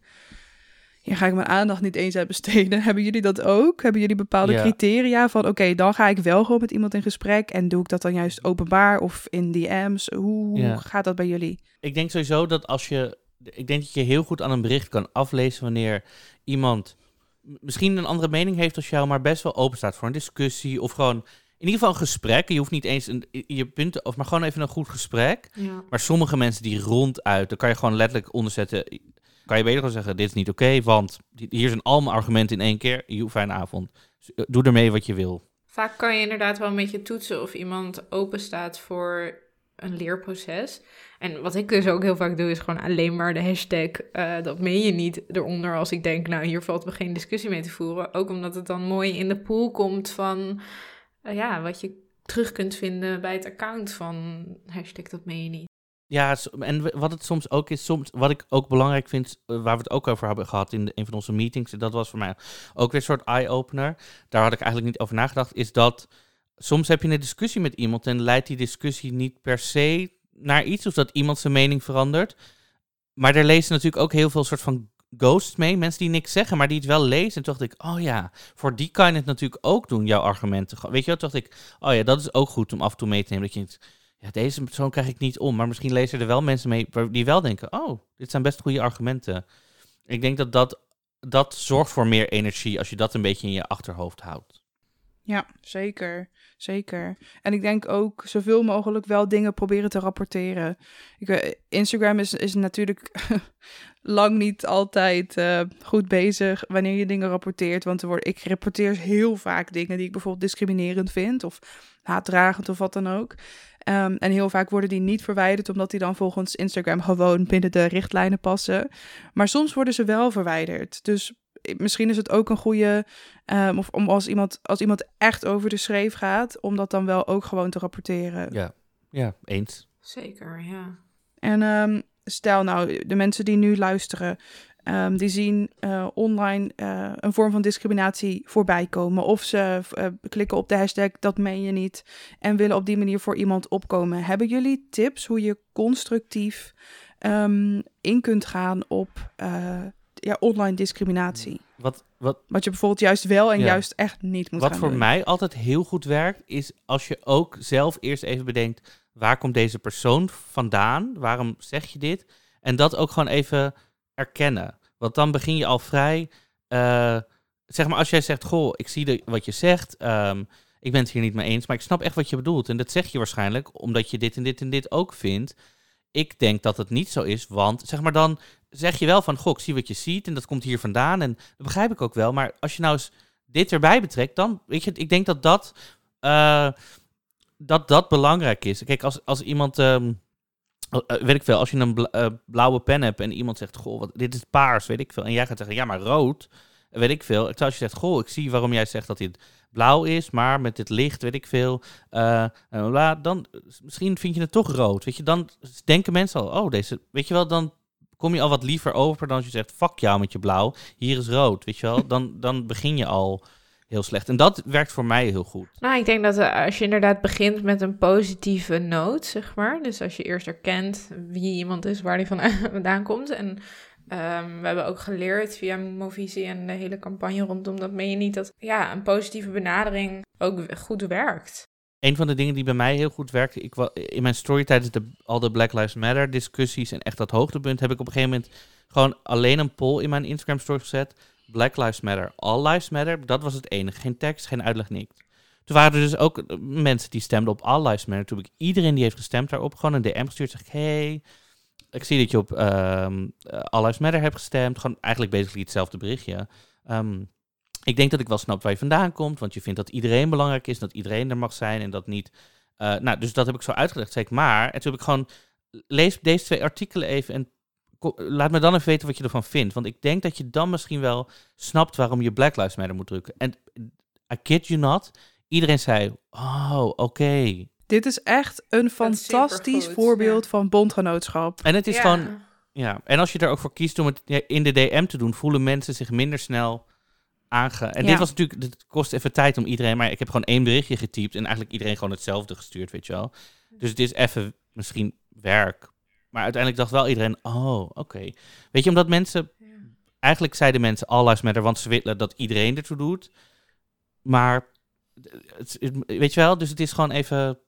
Hier ga ik mijn aandacht niet eens aan besteden. Hebben jullie dat ook? Hebben jullie bepaalde Ja. criteria van... oké, dan ga ik wel gewoon met iemand in gesprek... en doe ik dat dan juist openbaar of in DM's? Hoe Ja. gaat dat bij jullie? Ik denk sowieso dat als je. Ik denk dat je heel goed aan een bericht kan aflezen wanneer iemand misschien een andere mening heeft als jou, maar best wel open staat voor een discussie of gewoon in ieder geval een gesprek. Je hoeft niet eens een, je punten, of maar gewoon even een goed gesprek. Ja. Maar sommige mensen die ronduit, dan kan je gewoon letterlijk onderzetten. Kan je beter gewoon zeggen: Dit is niet oké, want hier zijn allemaal argumenten in één keer. Joe, fijne avond. Eh, Doe ermee wat je wil. Vaak kan je inderdaad wel een beetje toetsen of iemand open staat voor een leerproces. En wat ik dus ook heel vaak doe, is gewoon alleen maar de hashtag eh, dat meen je niet eronder als ik denk, nou hier valt me geen discussie mee te voeren. Ook omdat het dan mooi in de pool komt van eh, ja, wat je terug kunt vinden bij het account van hashtag dat meen je niet. Ja, en wat het soms ook is, soms, wat ik ook belangrijk vind, eh, waar we het ook over hebben gehad in een van onze meetings, dat was voor mij ook weer een soort eye-opener. Daar had ik eigenlijk niet over nagedacht, is dat soms heb je een discussie met iemand en leidt die discussie niet per se naar iets of dat iemand zijn mening verandert. Maar er lezen natuurlijk ook heel veel soort van ghosts mee. Mensen die niks zeggen, maar die het wel lezen. En toen dacht ik, oh ja, voor die kan je het natuurlijk ook doen, jouw argumenten. Weet je wat, dacht ik, oh ja, dat is ook goed om af en toe mee te nemen. Dat je ja, deze persoon krijg ik niet om. Maar misschien lezen er wel mensen mee die wel denken, oh, dit zijn best goede argumenten. Ik denk dat dat, dat zorgt voor meer energie als je dat een beetje in je achterhoofd houdt. Ja, zeker. Zeker. En ik denk ook zoveel mogelijk wel dingen proberen te rapporteren. Ik, Instagram is, is natuurlijk lang niet altijd uh, goed bezig wanneer je dingen rapporteert. Want er wordt, ik rapporteer heel vaak dingen die ik bijvoorbeeld discriminerend vind of haatdragend of wat dan ook. Um, en heel vaak worden die niet verwijderd, omdat die dan volgens Instagram gewoon binnen de richtlijnen passen. Maar soms worden ze wel verwijderd. Dus misschien is het ook een goede, um, of om als iemand, als iemand echt over de schreef gaat, om dat dan wel ook gewoon te rapporteren. Ja, ja eens. Zeker, ja. En um, stel nou, de mensen die nu luisteren, um, die zien uh, online uh, een vorm van discriminatie voorbij komen. Of ze uh, klikken op de hashtag dat meen je niet en willen op die manier voor iemand opkomen. Hebben jullie tips hoe je constructief um, in kunt gaan op ja, online discriminatie? Wat, wat, wat je bijvoorbeeld juist wel en ja. juist echt niet moet wat gaan voor doen. mij altijd heel goed werkt, is als je ook zelf eerst even bedenkt waar komt deze persoon vandaan? Waarom zeg je dit? En dat ook gewoon even erkennen. Want dan begin je al vrij. Uh, zeg maar, als jij zegt: Goh, ik zie de, wat je zegt. Um, ik ben het hier niet mee eens, maar ik snap echt wat je bedoelt. En dat zeg je waarschijnlijk omdat je dit en dit en dit ook vindt. Ik denk dat het niet zo is, want zeg maar dan zeg je wel van: Goh, ik zie wat je ziet en dat komt hier vandaan. En dat begrijp ik ook wel. Maar als je nou eens dit erbij betrekt, dan weet je, ik denk dat dat. Uh, dat dat belangrijk is. Kijk, als, als iemand, um, weet ik veel, als je een bla blauwe pen hebt en iemand zegt, goh, wat, dit is paars, weet ik veel. En jij gaat zeggen, ja, maar rood, weet ik veel. Terwijl als je zegt, goh, ik zie waarom jij zegt dat dit blauw is, maar met dit licht, weet ik veel. Uh, dan, misschien vind je het toch rood, weet je. Dan denken mensen al, oh, deze, weet je wel, dan kom je al wat liever over dan als je zegt, fuck jou met je blauw, hier is rood, weet je wel. Dan, dan begin je al heel slecht. En dat werkt voor mij heel goed. Nou, ik denk dat uh, als je inderdaad begint met een positieve noot, zeg maar. Dus als je eerst erkent wie iemand is, waar die vandaan komt. En um, we hebben ook geleerd via Movisie en de hele campagne rondom dat meen je niet dat ja, een positieve benadering ook goed werkt. Een van de dingen die bij mij heel goed werkte, ik, in mijn story tijdens de, al de Black Lives Matter discussies en echt dat hoogtepunt, heb ik op een gegeven moment gewoon alleen een poll in mijn Instagram story gezet Black Lives Matter, All Lives Matter. Dat was het enige. Geen tekst, geen uitleg, niks. Toen waren er dus ook eh, mensen die stemden op All Lives Matter. Toen heb ik iedereen die heeft gestemd daarop gewoon een DM gestuurd. Zeg ik, hey, ik zie dat je op um, All Lives Matter hebt gestemd. Gewoon eigenlijk basically hetzelfde berichtje. Um, ik denk dat ik wel snap waar je vandaan komt, want je vindt dat iedereen belangrijk is, dat iedereen er mag zijn en dat niet. Uh, nou, dus dat heb ik zo uitgelegd. Zeg ik, maar, en toen heb ik gewoon, lees deze twee artikelen even en laat me dan even weten wat je ervan vindt. Want ik denk dat je dan misschien wel snapt waarom je Black Lives Matter moet drukken. En I kid you not, iedereen zei, oh, oké. Okay. Dit is echt een fantastisch voorbeeld ja. van bondgenootschap. En het is ja. gewoon, ja. En als je er ook voor kiest om het in de DM te doen, voelen mensen zich minder snel aange... En ja. dit was natuurlijk, het kost even tijd om iedereen, maar ik heb gewoon één berichtje getypt en eigenlijk iedereen gewoon hetzelfde gestuurd, weet je wel. Dus het is even misschien werk, maar uiteindelijk dacht wel iedereen, oh, oké. Okay. Weet je, omdat mensen... Ja. Eigenlijk zeiden mensen all lives matter, want ze willen dat iedereen ertoe doet. Maar, het, het, weet je wel, dus het is gewoon even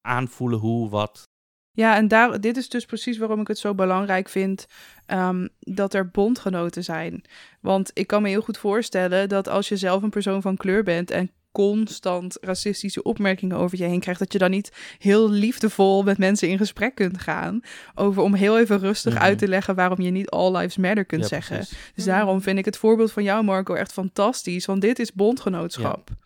aanvoelen hoe, wat. Ja, en daar, dit is dus precies waarom ik het zo belangrijk vind um, dat er bondgenoten zijn. Want ik kan me heel goed voorstellen dat als je zelf een persoon van kleur bent en constant racistische opmerkingen over je heen krijgt, dat je dan niet heel liefdevol met mensen in gesprek kunt gaan over om heel even rustig mm-hmm. uit te leggen waarom je niet all lives matter kunt ja, zeggen. Precies. Dus daarom vind ik het voorbeeld van jou, Marco, echt fantastisch, want dit is bondgenootschap. Ja.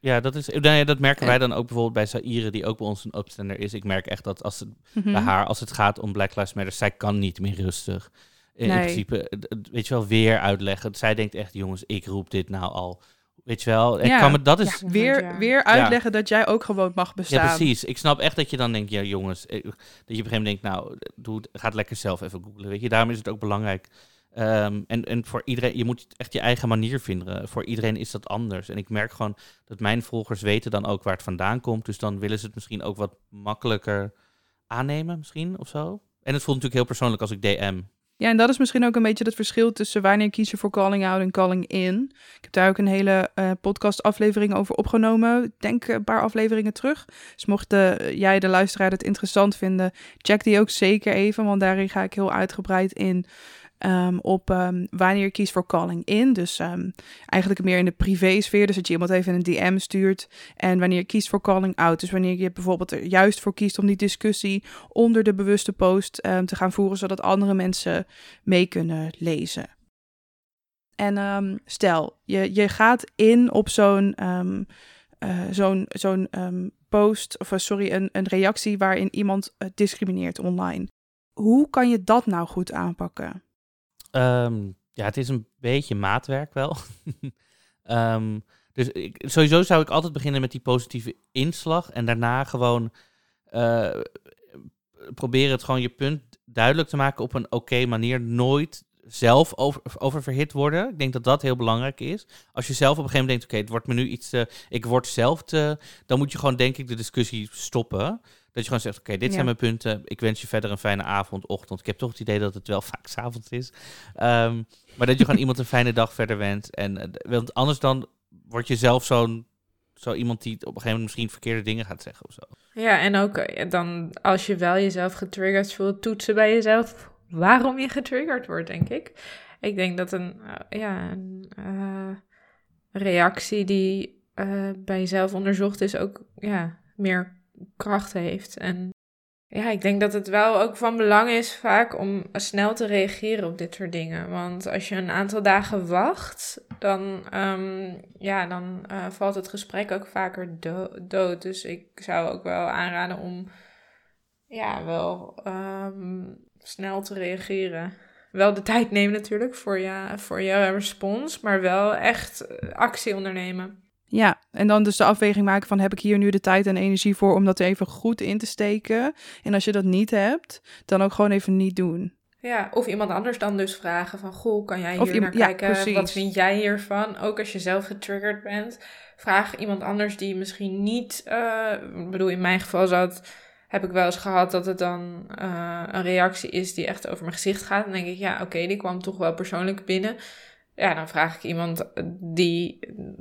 Ja, dat, is, nee, dat merken wij dan ook bijvoorbeeld bij Saire, die ook bij ons een opstander is. Ik merk echt dat als het, mm-hmm. bij haar, als het gaat om Black Lives Matter, zij kan niet meer rustig. In, nee. in principe, weet je wel, weer uitleggen. Zij denkt echt, jongens, ik roep dit nou al Weet je wel, ja. kan me, dat is... Ja, weer, weer uitleggen ja. dat jij ook gewoon mag bestaan. Ja, precies. Ik snap echt dat je dan denkt, ja jongens, dat je op een gegeven moment denkt, nou, doe, gaat lekker zelf even googlen. Weet je, daarom is het ook belangrijk. Um, en, en voor iedereen, je moet echt je eigen manier vinden. Voor iedereen is dat anders. En ik merk gewoon dat mijn volgers weten dan ook waar het vandaan komt. Dus dan willen ze het misschien ook wat makkelijker aannemen misschien of zo. En het voelt natuurlijk heel persoonlijk als ik DM. Ja, en dat is misschien ook een beetje het verschil tussen wanneer kies je voor calling out en calling in. Ik heb daar ook een hele uh, podcast aflevering over opgenomen. Denk een paar afleveringen terug. Dus mocht de, jij, de luisteraar, het interessant vinden, check die ook zeker even. Want daarin ga ik heel uitgebreid in Um, op um, wanneer je kiest voor calling in. Dus um, eigenlijk meer in de privé-sfeer. Dus dat je iemand even een DM stuurt. En wanneer je kiest voor calling out. Dus wanneer je bijvoorbeeld er juist voor kiest om die discussie onder de bewuste post te gaan voeren. Zodat andere mensen mee kunnen lezen. En stel, je, je gaat in op zo'n uh, zo'n zo'n post. Of uh, sorry, een, een reactie waarin iemand uh, discrimineert online. Hoe kan je dat nou goed aanpakken? Um, ja, het is een beetje maatwerk wel. um, dus ik, sowieso zou ik altijd beginnen met die positieve inslag en daarna gewoon uh, proberen het gewoon je punt duidelijk te maken op een oké manier. Nooit zelf over, over verhit worden. Ik denk dat dat heel belangrijk is. Als je zelf op een gegeven moment denkt, oké, het wordt me nu iets ik word zelf te, dan moet je gewoon denk ik de discussie stoppen. Dat je gewoon zegt, oké, dit zijn mijn punten. Ik wens je verder een fijne avond, ochtend. Ik heb toch het idee dat het wel vaak s'avonds is. Um, maar dat je gewoon iemand een fijne dag verder wenst. En, uh, want anders dan word je zelf zo'n zo iemand die op een gegeven moment misschien verkeerde dingen gaat zeggen of zo. Ja, en ook uh, dan als je wel jezelf getriggerd voelt, toetsen bij jezelf waarom je getriggerd wordt, denk ik. Ik denk dat een, uh, ja, een reactie die bij jezelf onderzocht is ook ja, meer kracht heeft. En ja, ik denk dat het wel ook van belang is vaak om snel te reageren op dit soort dingen. Want als je een aantal dagen wacht, dan, um, ja, dan uh, valt het gesprek ook vaker dood. Dus ik zou ook wel aanraden om ja, wel um, snel te reageren. Wel de tijd nemen natuurlijk voor je, voor je respons, maar wel echt actie ondernemen. Ja, en dan dus de afweging maken van heb ik hier nu de tijd en energie voor om dat even goed in te steken. En als je dat niet hebt, dan ook gewoon even niet doen. Ja, of iemand anders dan dus vragen van goh, kan jij hier naar kijken? Wat vind jij hiervan? Ook als je zelf getriggerd bent, vraag iemand anders die misschien niet, uh, ik bedoel in mijn geval zat, heb ik wel eens gehad dat het dan uh, een reactie is die echt over mijn gezicht gaat. Dan denk ik, ja oké, die kwam toch wel persoonlijk binnen ja, dan vraag ik iemand die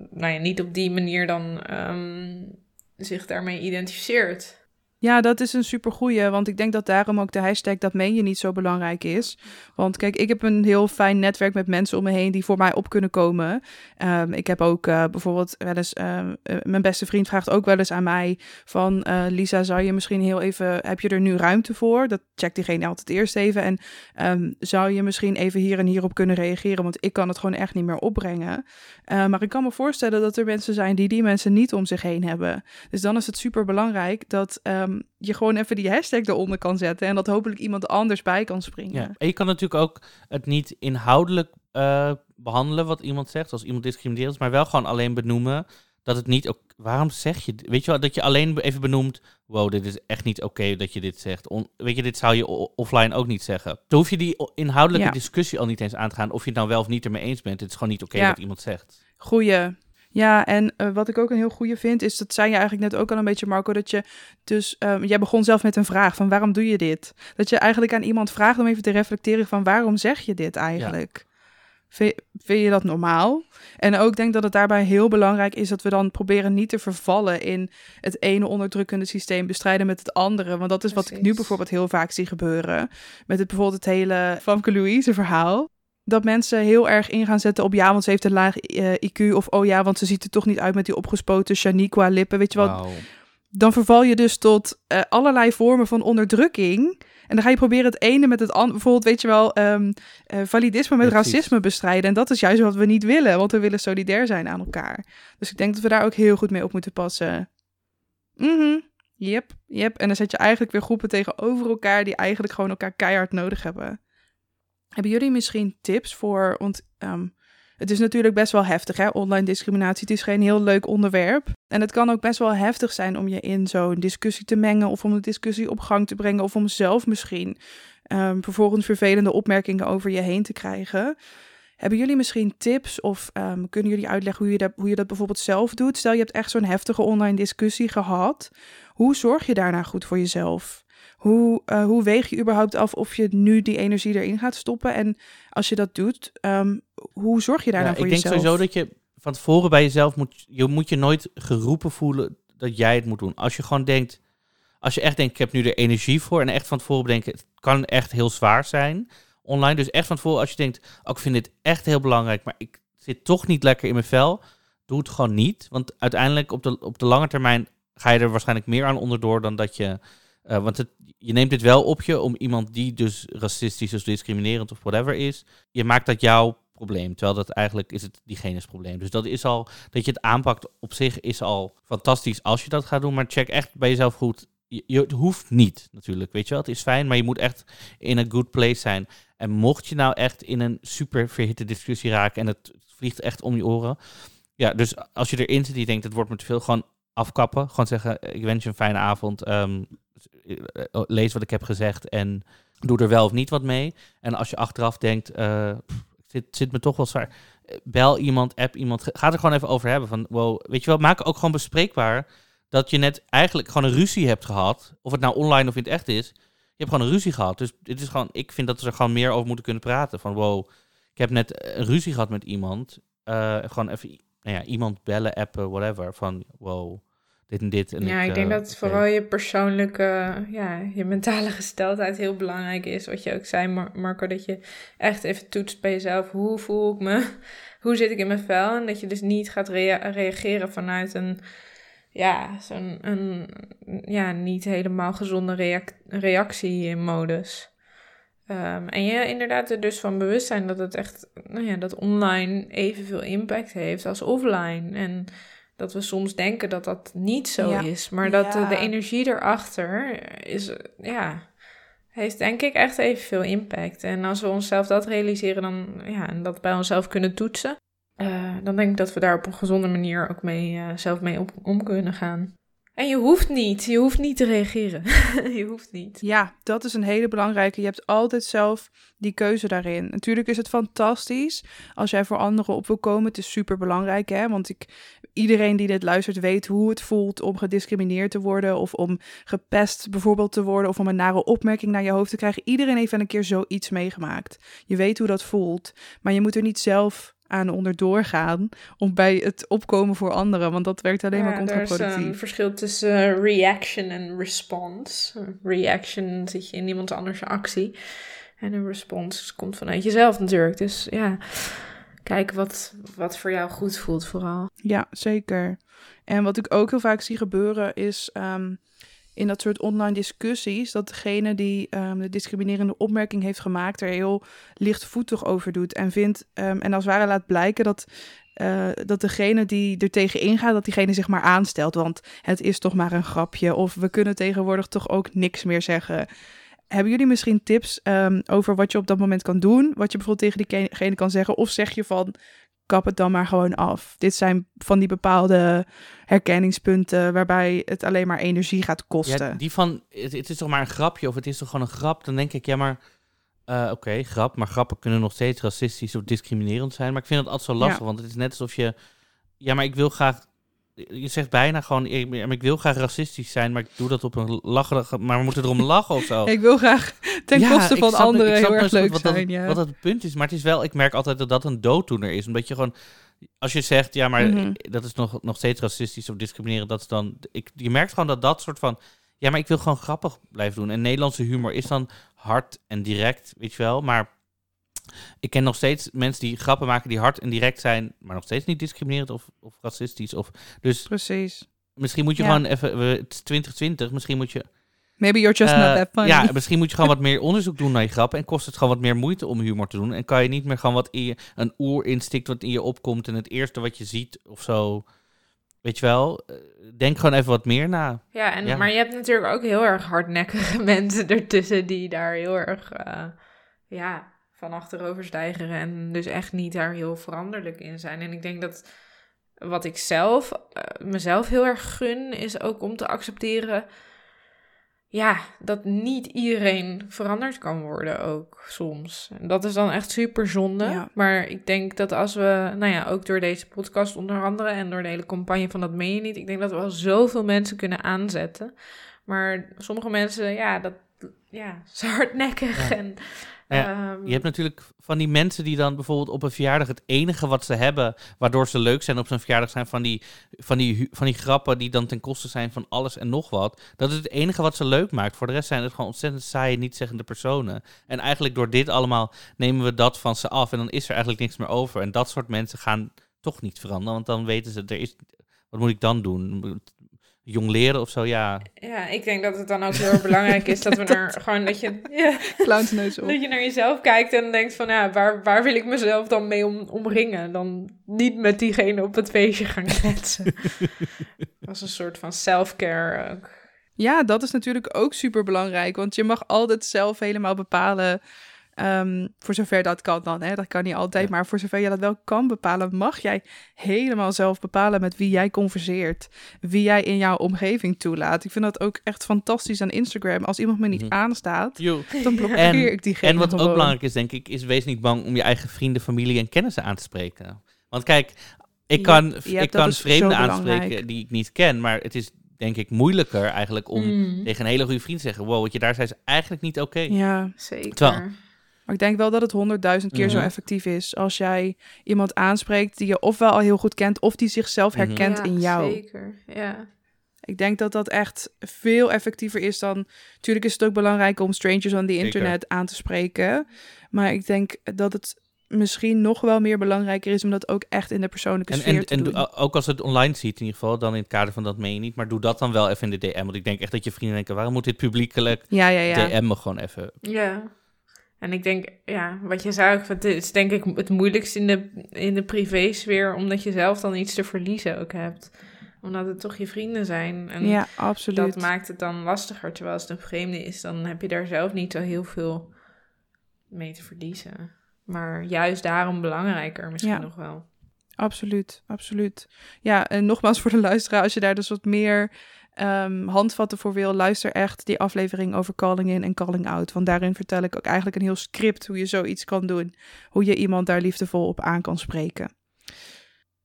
nou ja, niet op die manier dan um, zich daarmee identificeert. Ja, dat is een supergoeie, want ik denk dat daarom ook de hashtag dat meen je niet zo belangrijk is. Want kijk, ik heb een heel fijn netwerk met mensen om me heen die voor mij op kunnen komen. Um, ik heb ook uh, bijvoorbeeld wel eens, uh, mijn beste vriend vraagt ook wel eens aan mij van uh, Lisa, zou je misschien heel even, heb je er nu ruimte voor? Dat checkt diegene altijd eerst even. En um, zou je misschien even hier en hierop kunnen reageren, want ik kan het gewoon echt niet meer opbrengen. maar ik kan me voorstellen dat er mensen zijn die die mensen niet om zich heen hebben. Dus dan is het super belangrijk dat um, um, je gewoon even die hashtag eronder kan zetten en dat hopelijk iemand anders bij kan springen. Ja. En je kan natuurlijk ook het niet inhoudelijk uh, behandelen wat iemand zegt, als iemand discrimineert, maar wel gewoon alleen benoemen dat het niet ook. Waarom zeg je. Weet je wel, dat je alleen even benoemt. Wow, dit is echt niet oké okay dat je dit zegt. On, weet je, dit zou je offline ook niet zeggen. Dan hoef je die inhoudelijke ja. discussie al niet eens aan te gaan. Of je het nou wel of niet ermee eens bent. Het is gewoon niet oké okay ja. wat iemand zegt. Goeie. Ja, en uh, wat ik ook een heel goede vind, is dat zei je eigenlijk net ook al een beetje, Marco, dat je dus, um, jij begon zelf met een vraag van waarom doe je dit? Dat je eigenlijk aan iemand vraagt om even te reflecteren van waarom zeg je dit eigenlijk? Ja. Vind, vind je dat normaal? En ook denk dat het daarbij heel belangrijk is dat we dan proberen niet te vervallen in het ene onderdrukkende systeem bestrijden met het andere. Want dat is Precies. wat ik nu bijvoorbeeld heel vaak zie gebeuren. Met het bijvoorbeeld het hele Famke Louise verhaal dat mensen heel erg in gaan zetten op ja, want ze heeft een laag uh, eh, IQ. Of oh ja, want ze ziet er toch niet uit met die opgespoten Shaniqua lippen. Weet je wat? Wow. Dan verval je dus tot uh, allerlei vormen van onderdrukking. En dan ga je proberen het ene met het andere. Bijvoorbeeld, weet je wel, um, uh, validisme met Precies. racisme bestrijden. En dat is juist wat we niet willen, want we willen solidair zijn aan elkaar. Dus ik denk dat we daar ook heel goed mee op moeten passen. Mhm. Yep, yep. En dan zet je eigenlijk weer groepen tegenover elkaar die eigenlijk gewoon elkaar keihard nodig hebben. Hebben jullie misschien tips voor, want um, het is natuurlijk best wel heftig, hè? online discriminatie. Het is geen heel leuk onderwerp. En het kan ook best wel heftig zijn om je in zo'n discussie te mengen of om de discussie op gang te brengen of om zelf misschien um, vervolgens vervelende opmerkingen over je heen te krijgen. Hebben jullie misschien tips of um, kunnen jullie uitleggen hoe je, dat, hoe je dat bijvoorbeeld zelf doet? Stel je hebt echt zo'n heftige online discussie gehad. Hoe zorg je daarna goed voor jezelf? Hoe, uh, hoe weeg je überhaupt af of je nu die energie erin gaat stoppen? En als je dat doet, um, hoe zorg je daar ja, nou voor ik jezelf? Ik denk sowieso dat je van tevoren bij jezelf moet... Je moet je nooit geroepen voelen dat jij het moet doen. Als je gewoon denkt... Als je echt denkt, ik heb nu er energie voor... en echt van tevoren bedenken, het kan echt heel zwaar zijn online. Dus echt van tevoren, als je denkt, oh, ik vind dit echt heel belangrijk... maar ik zit toch niet lekker in mijn vel... doe het gewoon niet. Want uiteindelijk op de, op de lange termijn ga je er waarschijnlijk meer aan onderdoor dan dat je. Uh, want het, je neemt dit wel op je om iemand die dus racistisch of discriminerend of whatever is. Je maakt dat jouw probleem. Terwijl dat eigenlijk is het diegene's probleem. Dus dat is al, dat je het aanpakt op zich is al fantastisch als je dat gaat doen. Maar check echt bij jezelf goed. Je, het hoeft niet natuurlijk, weet je wel. Het is fijn, maar je moet echt in een good place zijn. En mocht je nou echt in een super verhitte discussie raken en het vliegt echt om je oren. Ja, dus als je erin zit je denkt, het wordt me te veel, gewoon afkappen. Gewoon zeggen, ik wens je een fijne avond. Um, lees wat ik heb gezegd en doe er wel of niet wat mee. En als je achteraf denkt, uh, zit, zit me toch wel zwaar. Bel iemand, app iemand. Ga er gewoon even over hebben. Van, wow, weet je wel, maak ook gewoon bespreekbaar dat je net eigenlijk gewoon een ruzie hebt gehad. Of het nou online of in het echt is. Je hebt gewoon een ruzie gehad. Dus dit is gewoon, ik vind dat we er gewoon meer over moeten kunnen praten. Van wow, ik heb net een ruzie gehad met iemand. Uh, gewoon even nou ja, iemand bellen, appen, whatever. Van wow, dit en dit. En ja, ik, ik denk uh, dat vooral je persoonlijke, ja, je mentale gesteldheid heel belangrijk is. Wat je ook zei, Mar Marco, dat je echt even toetst bij jezelf. Hoe voel ik me? Hoe zit ik in mijn vel? En dat je dus niet gaat rea reageren vanuit een, ja, zo'n een, ja, niet helemaal gezonde reac reactiemodus. Um, en je inderdaad er dus van bewust zijn dat het echt, nou ja, dat online evenveel impact heeft als offline. En dat we soms denken dat dat niet zo Ja. is. Maar dat Ja. de, de energie erachter is, ja, heeft denk ik echt evenveel impact. En als we onszelf dat realiseren dan, ja, en dat bij onszelf kunnen toetsen, eh, dan denk ik dat we daar op een gezonde manier ook mee, eh, zelf mee op, om kunnen gaan. En je hoeft niet, je hoeft niet te reageren. je hoeft niet. Ja, dat is een hele belangrijke. Je hebt altijd zelf die keuze daarin. Natuurlijk is het fantastisch als jij voor anderen op wil komen. Het is super belangrijk, hè? Want ik, iedereen die dit luistert weet hoe het voelt om gediscrimineerd te worden. Of om gepest bijvoorbeeld te worden. Of om een nare opmerking naar je hoofd te krijgen. Iedereen heeft wel een keer zoiets meegemaakt. Je weet hoe dat voelt. Maar je moet er niet zelf aan onderdoor gaan om bij het opkomen voor anderen, want dat werkt alleen maar Ja, Er is een contraproductief. verschil tussen eh, reaction en response. Reaction zit je in iemand anders actie. En een response komt vanuit jezelf natuurlijk. Dus ja, kijk wat, wat voor jou goed voelt vooral. Ja, zeker. En wat ik ook heel vaak zie gebeuren is ehm, in dat soort online discussies dat degene die ehm, de discriminerende opmerking heeft gemaakt er heel lichtvoetig over doet en vindt ehm, en als het ware laat blijken dat eh, dat degene die er tegen ingaat, dat diegene zich maar aanstelt. Want het is toch maar een grapje. Of we kunnen tegenwoordig toch ook niks meer zeggen. Hebben jullie misschien tips ehm, over wat je op dat moment kan doen? Wat je bijvoorbeeld tegen diegene kan zeggen? Of zeg je van, kap het dan maar gewoon af. Dit zijn van die bepaalde herkenningspunten waarbij het alleen maar energie gaat kosten. Ja, die van, het, het is toch maar een grapje of het is toch gewoon een grap. Dan denk ik, ja maar, eh, oké, grap. Maar grappen kunnen nog steeds racistisch of discriminerend zijn. Maar ik vind het altijd zo lastig, Ja. want het is net alsof je... Ja, maar ik wil graag... Je zegt bijna gewoon, ik, ik wil graag racistisch zijn, maar ik doe dat op een lacherige... Maar we moeten erom lachen of zo. Ik wil graag ten Ja, koste van snap- anderen heel erg leuk wat zijn. Dat, ja. Wat het punt is, maar het is wel, ik merk altijd dat dat een dooddoener is. Omdat je gewoon, als je zegt, ja, maar Mhm. dat is nog, nog steeds racistisch of discriminerend, dat is dan, ik, je merkt gewoon dat dat soort van, ja, maar ik wil gewoon grappig blijven doen. En Nederlandse humor is dan hard en direct, weet je wel, maar ik ken nog steeds mensen die grappen maken die hard en direct zijn, maar nog steeds niet discriminerend of, of racistisch. Of, dus Precies. misschien moet je Ja. gewoon even, we- het is 2020, misschien moet je Maybe you're just eh, not that funny. Ja, misschien moet je gewoon wat meer onderzoek doen naar je grappen. En kost het gewoon wat meer moeite om humor te doen. En kan je niet meer gewoon wat in je, een oerinstinct wat in je opkomt. En het eerste wat je ziet of zo. Weet je wel, eh, denk gewoon even wat meer na. Ja, en, Ja. maar je hebt natuurlijk ook heel erg hardnekkige mensen ertussen die daar heel erg eh, ja, van achterover stijgeren en dus echt niet daar heel veranderlijk in zijn. En ik denk dat wat ik zelf eh, mezelf heel erg gun, is ook om te accepteren ja, dat niet iedereen veranderd kan worden ook soms. En dat is dan echt super zonde. Ja. Maar ik denk dat als we, nou ja, ook door deze podcast onder andere en door de hele campagne van dat meen je niet, ik denk dat we al zoveel mensen kunnen aanzetten. Maar sommige mensen, ja, dat ja, is hardnekkig. Ja. En, Ja, ehm, Je hebt natuurlijk van die mensen die dan bijvoorbeeld op een verjaardag het enige wat ze hebben, waardoor ze leuk zijn op zo'n verjaardag, zijn van die, van, die, van die grappen die dan ten koste zijn van alles en nog wat. Dat is het enige wat ze leuk maakt. Voor de rest zijn het gewoon ontzettend saaie, niet-zeggende personen. En eigenlijk door dit allemaal nemen we dat van ze af en dan is er eigenlijk niks meer over. En dat soort mensen gaan toch niet veranderen, want dan weten ze, er is, wat moet ik dan doen? Jong leren of zo, ja. ja, ik denk dat het dan ook heel erg belangrijk is dat we er gewoon dat je, ja, Clownsneus op. dat je naar jezelf kijkt en denkt van ja, waar, waar wil ik mezelf dan mee om, omringen? Dan niet met diegene op het feestje gaan kletsen. Als een soort van self-care ook. Ja, dat is natuurlijk ook super belangrijk. Want je mag altijd zelf helemaal bepalen. Ehm, voor zover dat kan dan, hè? dat kan niet altijd. Ja. Maar voor zover je dat wel kan bepalen, mag jij helemaal zelf bepalen met wie jij converseert. Wie jij in jouw omgeving toelaat. Ik vind dat ook echt fantastisch aan Instagram. Als iemand me niet Mhm. aanstaat, dan blokkeer En- ik diegene En wat ook belangrijk is, denk ik, is wees niet bang om je eigen vrienden, familie en kennissen aan te spreken. Want kijk, ik kan, ja, ik kan vreemden aanspreken die ik niet ken, maar het is denk ik moeilijker eigenlijk om Mm, tegen een hele goede vriend te zeggen, wow, wat je daar zei is eigenlijk niet oké. Ja, zeker. Terwijl- maar ik denk wel dat het honderdduizend keer zo Mhm. effectief is. Als jij iemand aanspreekt die je ofwel al heel goed kent, of die zichzelf Mhm. herkent Ja, in jou. Zeker, ja. Ik denk dat dat echt veel effectiever is dan. Tuurlijk is het ook belangrijk om strangers on the Zeker. internet aan te spreken. Maar ik denk dat het misschien nog wel meer belangrijker is om dat ook echt in de persoonlijke En, sfeer en, te en doen. ook als het online ziet in ieder geval, dan in het kader van dat meen je niet, maar doe dat dan wel even in de DM. Want ik denk echt dat je vrienden denken, waarom moet dit publiekelijk ja, ja, ja. DM me gewoon even. Ja. En ik denk, ja, wat je zei ook, het is denk ik het moeilijkst in de, in de privésfeer, omdat je zelf dan iets te verliezen ook hebt. Omdat het toch je vrienden zijn. En ja, absoluut. dat maakt het dan lastiger. Terwijl als het een vreemde is, dan heb je daar zelf niet zo heel veel mee te verliezen. Maar juist daarom belangrijker misschien Ja. nog wel. Absoluut, absoluut. Ja, en nogmaals voor de luisteraar, als je daar dus wat meer ehm, handvatten voor wil, luister echt die aflevering over calling in en calling out. Want daarin vertel ik ook eigenlijk een heel script hoe je zoiets kan doen. Hoe je iemand daar liefdevol op aan kan spreken.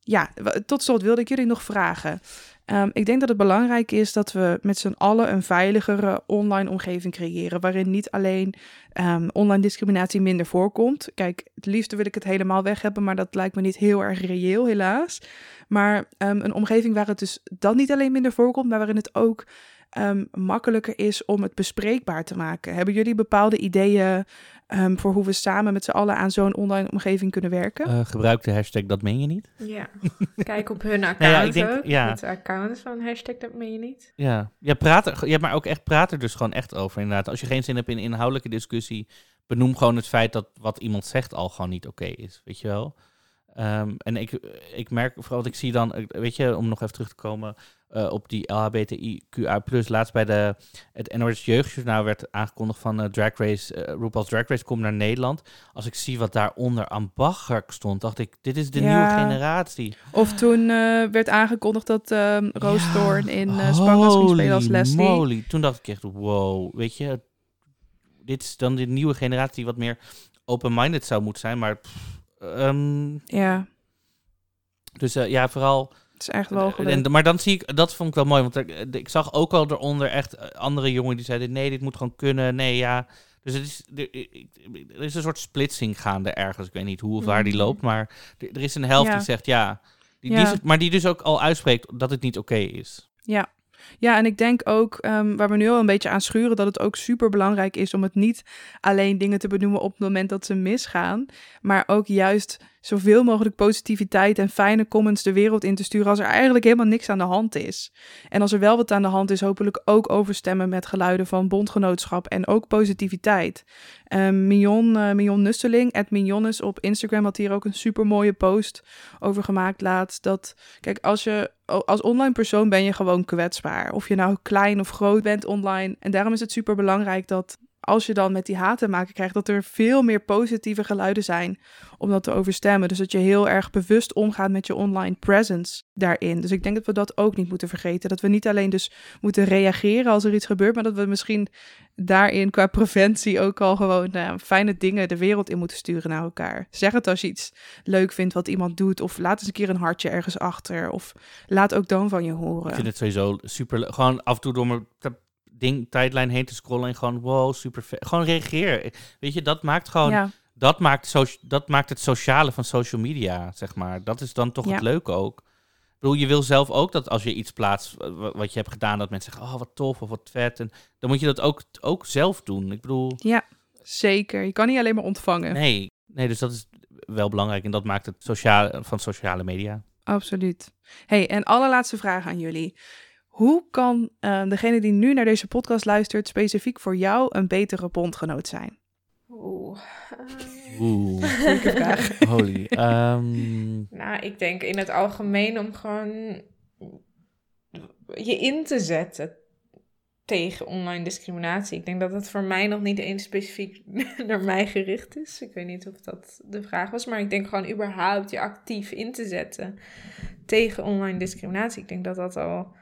Ja, tot slot wilde ik jullie nog vragen. Ehm, ik denk dat het belangrijk is dat we met z'n allen een veiligere online omgeving creëren. Waarin niet alleen ehm, online discriminatie minder voorkomt. Kijk, het liefste wil ik het helemaal weg hebben, maar dat lijkt me niet heel erg reëel, helaas. Maar ehm, een omgeving waar het dus dan niet alleen minder voorkomt, maar waarin het ook makkelijker is om het bespreekbaar te maken. Hebben jullie bepaalde ideeën ehm, voor hoe we samen met z'n allen aan zo'n online omgeving kunnen werken? Eh, gebruik de hashtag dat meen je niet. Ja, kijk op hun account Nou ja, ik denk- ook. ja. Het account van hashtag dat meen je niet. Ja, ja, praat er, ja, maar ook echt praat er dus gewoon echt over inderdaad. Als je geen zin hebt in inhoudelijke discussie, benoem gewoon het feit dat wat iemand zegt al gewoon niet oké is, weet je wel. Ehm, en ik, ik merk vooral, wat ik zie dan, weet je, om nog even terug te komen eh, op die LHBTIQA+, laatst bij de, het NOS Jeugdjournaal werd aangekondigd van eh, Drag Race, eh RuPaul's Drag Race komt naar Nederland. Als ik zie wat daaronder aan bagger stond, dacht ik, dit is de Ja. nieuwe generatie. Of toen werd aangekondigd dat Roos Ja, Thorn in uh, Spangas ging spelen als Leslie. moly. Toen dacht ik echt, wow, weet je, dit is dan de nieuwe generatie die wat meer open-minded zou moeten zijn, maar pff, ehm, Ja, dus eh, ja, vooral. het is echt wel. En, maar dan zie ik, dat vond ik wel mooi, want ik, ik zag ook al eronder echt eh, andere jongen die zeiden, nee, dit moet gewoon kunnen, nee, ja. Dus het is, er, er is een soort splitsing gaande ergens. Ik weet niet hoe of waar die Mhm. loopt, maar er, er is een helft Ja. die zegt ja. Die, Ja. Die, maar die dus ook al uitspreekt dat het niet oké is. Ja. Ja, en ik denk ook, ehm, waar we nu al een beetje aan schuren, dat het ook super belangrijk is om het niet alleen dingen te benoemen op het moment dat ze misgaan, maar ook juist zoveel mogelijk positiviteit en fijne comments de wereld in te sturen als er eigenlijk helemaal niks aan de hand is. En als er wel wat aan de hand is, hopelijk ook overstemmen met geluiden van bondgenootschap en ook positiviteit. Ehm Mignon, eh, Mignon Nusseling, at Mignonnes op Instagram had hier ook een super mooie post over gemaakt laatst. Dat, kijk, als je als online persoon ben je gewoon kwetsbaar. Of je nou klein of groot bent online. En daarom is het super belangrijk dat als je dan met die haat te maken krijgt, dat er veel meer positieve geluiden zijn om dat te overstemmen. Dus dat je heel erg bewust omgaat met je online presence daarin. Dus ik denk dat we dat ook niet moeten vergeten. Dat we niet alleen dus moeten reageren als er iets gebeurt, maar dat we misschien daarin qua preventie ook al gewoon nou, fijne dingen de wereld in moeten sturen naar elkaar. Zeg het als je iets leuk vindt wat iemand doet, of laat eens een keer een hartje ergens achter, of laat ook dan van je horen. Ik vind het sowieso super. Gewoon af en toe door me ding, tijdlijn heen te scrollen en gewoon, wow, super vet. Gewoon reageer. Weet je, dat maakt gewoon, Ja, dat, maakt dat maakt het sociale van social media, zeg maar. Dat is dan toch Ja. het leuke ook. Ik bedoel, je wil zelf ook dat als je iets plaatst wa- wa- wat je hebt gedaan, dat mensen zeggen, oh, wat tof of wat vet. En dan moet je dat ook, ook zelf doen. Ik bedoel, zeker. Je kan niet alleen maar ontvangen. nee, nee, dus dat is wel belangrijk en dat maakt het sociale, van sociale media. Absoluut. Hey, en allerlaatste vraag aan jullie. Hoe kan eh, degene die nu naar deze podcast luistert specifiek voor jou een betere bondgenoot zijn? Oeh. ehm, Oeh, Moeilijke vraag. holy. Ehm, Nou, ik denk in het algemeen om gewoon je in te zetten tegen online discriminatie. Ik denk dat het voor mij nog niet eens specifiek naar mij gericht is. Ik weet niet of dat de vraag was, maar ik denk gewoon überhaupt je actief in te zetten tegen online discriminatie. Ik denk dat dat al,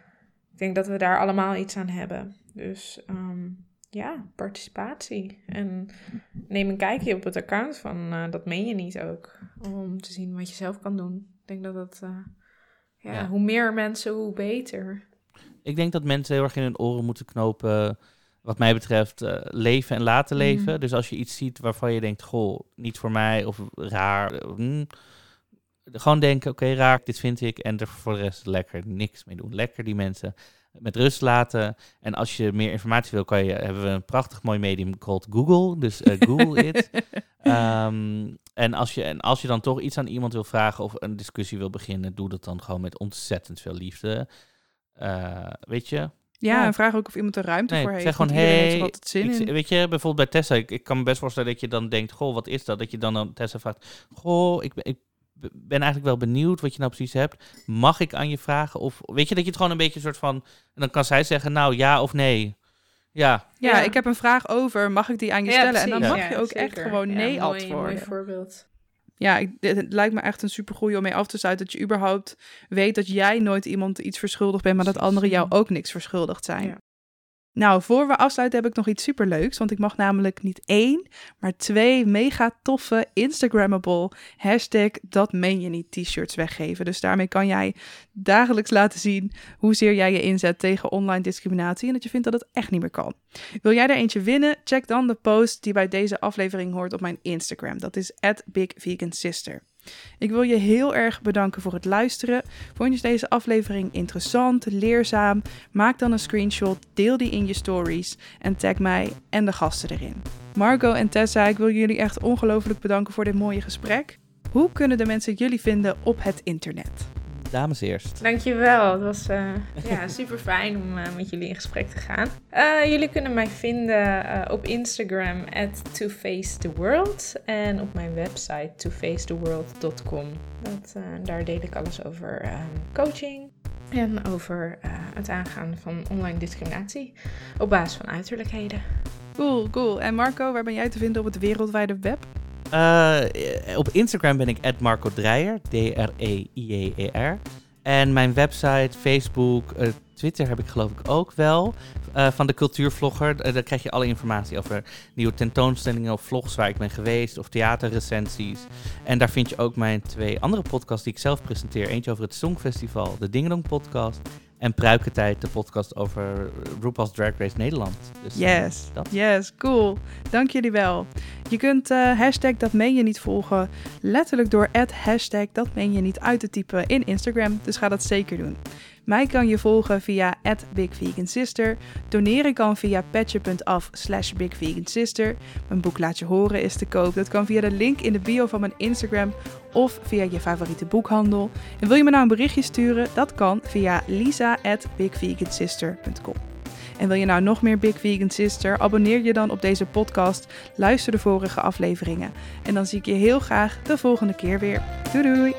ik denk dat we daar allemaal iets aan hebben. Dus ehm, ja, participatie. En neem een kijkje op het account van eh, Dat Meen Je Niet ook. Om te zien wat je zelf kan doen. Ik denk dat dat... eh, ja, Ja. hoe meer mensen, hoe beter. ik denk dat mensen heel erg in hun oren moeten knopen. Wat mij betreft, eh, leven en laten Mhm. leven. Dus als je iets ziet waarvan je denkt, goh, niet voor mij of raar. hmm, gewoon denken, oké, raar, dit vind ik. En er voor de rest lekker niks mee doen. Lekker die mensen met rust laten. En als je meer informatie wil, kan je, hebben we een prachtig mooi medium called Google. Dus eh, Google it. Ehm, en, als je, en als je dan toch iets aan iemand wil vragen of een discussie wil beginnen, doe dat dan gewoon met ontzettend veel liefde. Eh, weet je? Ja, Ja. en vraag ook of iemand er ruimte Nee, voor heeft. zeg gewoon, hey, heeft altijd zin ik, in. weet je, bijvoorbeeld bij Tessa, ik, ik kan me best voorstellen dat je dan denkt, goh, wat is dat? Dat je dan aan Tessa vraagt, goh, ik ben, ik ben eigenlijk wel benieuwd wat je nou precies hebt. Mag ik aan je vragen? Of weet je, dat je het gewoon een beetje een soort van, en dan kan zij zeggen, nou ja of nee. Ja, Ja, Ja. ik heb een vraag over, mag ik die aan je Ja, stellen? En dan mag Ja, je ook echt gewoon Ja, nee mooi- antwoorden. Mooi voorbeeld. Ja, ik, dit- het lijkt me echt een supergoeie om mee af te sluiten. Dat je überhaupt weet dat jij nooit iemand iets verschuldigd bent, maar dat anderen jou ook niks verschuldigd zijn. Nou, voor we afsluiten heb ik nog iets superleuks. Want ik mag namelijk niet één, maar twee mega toffe Instagrammable hashtag dat meen je niet t-shirts weggeven. Dus daarmee kan jij dagelijks laten zien hoezeer jij je inzet tegen online discriminatie en dat je vindt dat het echt niet meer kan. Wil jij er eentje winnen? Check dan de post die bij deze aflevering hoort op mijn Instagram. Dat is @bigvegansister. Ik wil je heel erg bedanken voor het luisteren. Vond je deze aflevering interessant, leerzaam? Maak dan een screenshot, deel die in je stories en tag mij en de gasten erin. Marco en Tessa, ik wil jullie echt ongelooflijk bedanken voor dit mooie gesprek. Hoe kunnen de mensen jullie vinden op het internet? Dames eerst. Dankjewel. Het was eh, ja, super fijn om eh, met jullie in gesprek te gaan. Eh, jullie kunnen mij vinden eh, op Instagram at tofacetheworld en op mijn website tofacetheworld.com. Dat, eh, daar deel ik alles over eh, coaching en over eh, het aangaan van online discriminatie op basis van uiterlijkheden. Cool, cool. En Marco, waar ben jij te vinden op het wereldwijde web? Eh, op Instagram ben ik Marco Dreyer, D-R-E-I-E-E-R. En mijn website, Facebook, eh, Twitter heb ik geloof ik ook wel. eh, van de cultuurvlogger. Daar krijg je alle informatie over nieuwe tentoonstellingen of vlogs waar ik ben geweest. Of theaterrecensies. En daar vind je ook mijn twee andere podcasts die ik zelf presenteer. Eentje over het Songfestival, de Dingedong podcast. En Pruikentijd, de podcast over RuPaul's Drag Race Nederland. Dus, eh, Yes, yes, cool. Dank jullie wel. Je kunt eh, hashtag dat meen je niet volgen, letterlijk door hashtag dat meen je niet uit te typen in Instagram, dus ga dat zeker doen. Mij kan je volgen via @bigvegansister. Doneren kan via petje.af slash bigvegansister. Mijn boek Laat je horen is te koop. Dat kan via de link in de bio van mijn Instagram of via je favoriete boekhandel. En wil je me nou een berichtje sturen? Dat kan via lisa@bigvegansister.com. En wil je nou nog meer Big Vegan Sister? Abonneer je dan op deze podcast. Luister de vorige afleveringen. En dan zie ik je heel graag de volgende keer weer. Doei doei!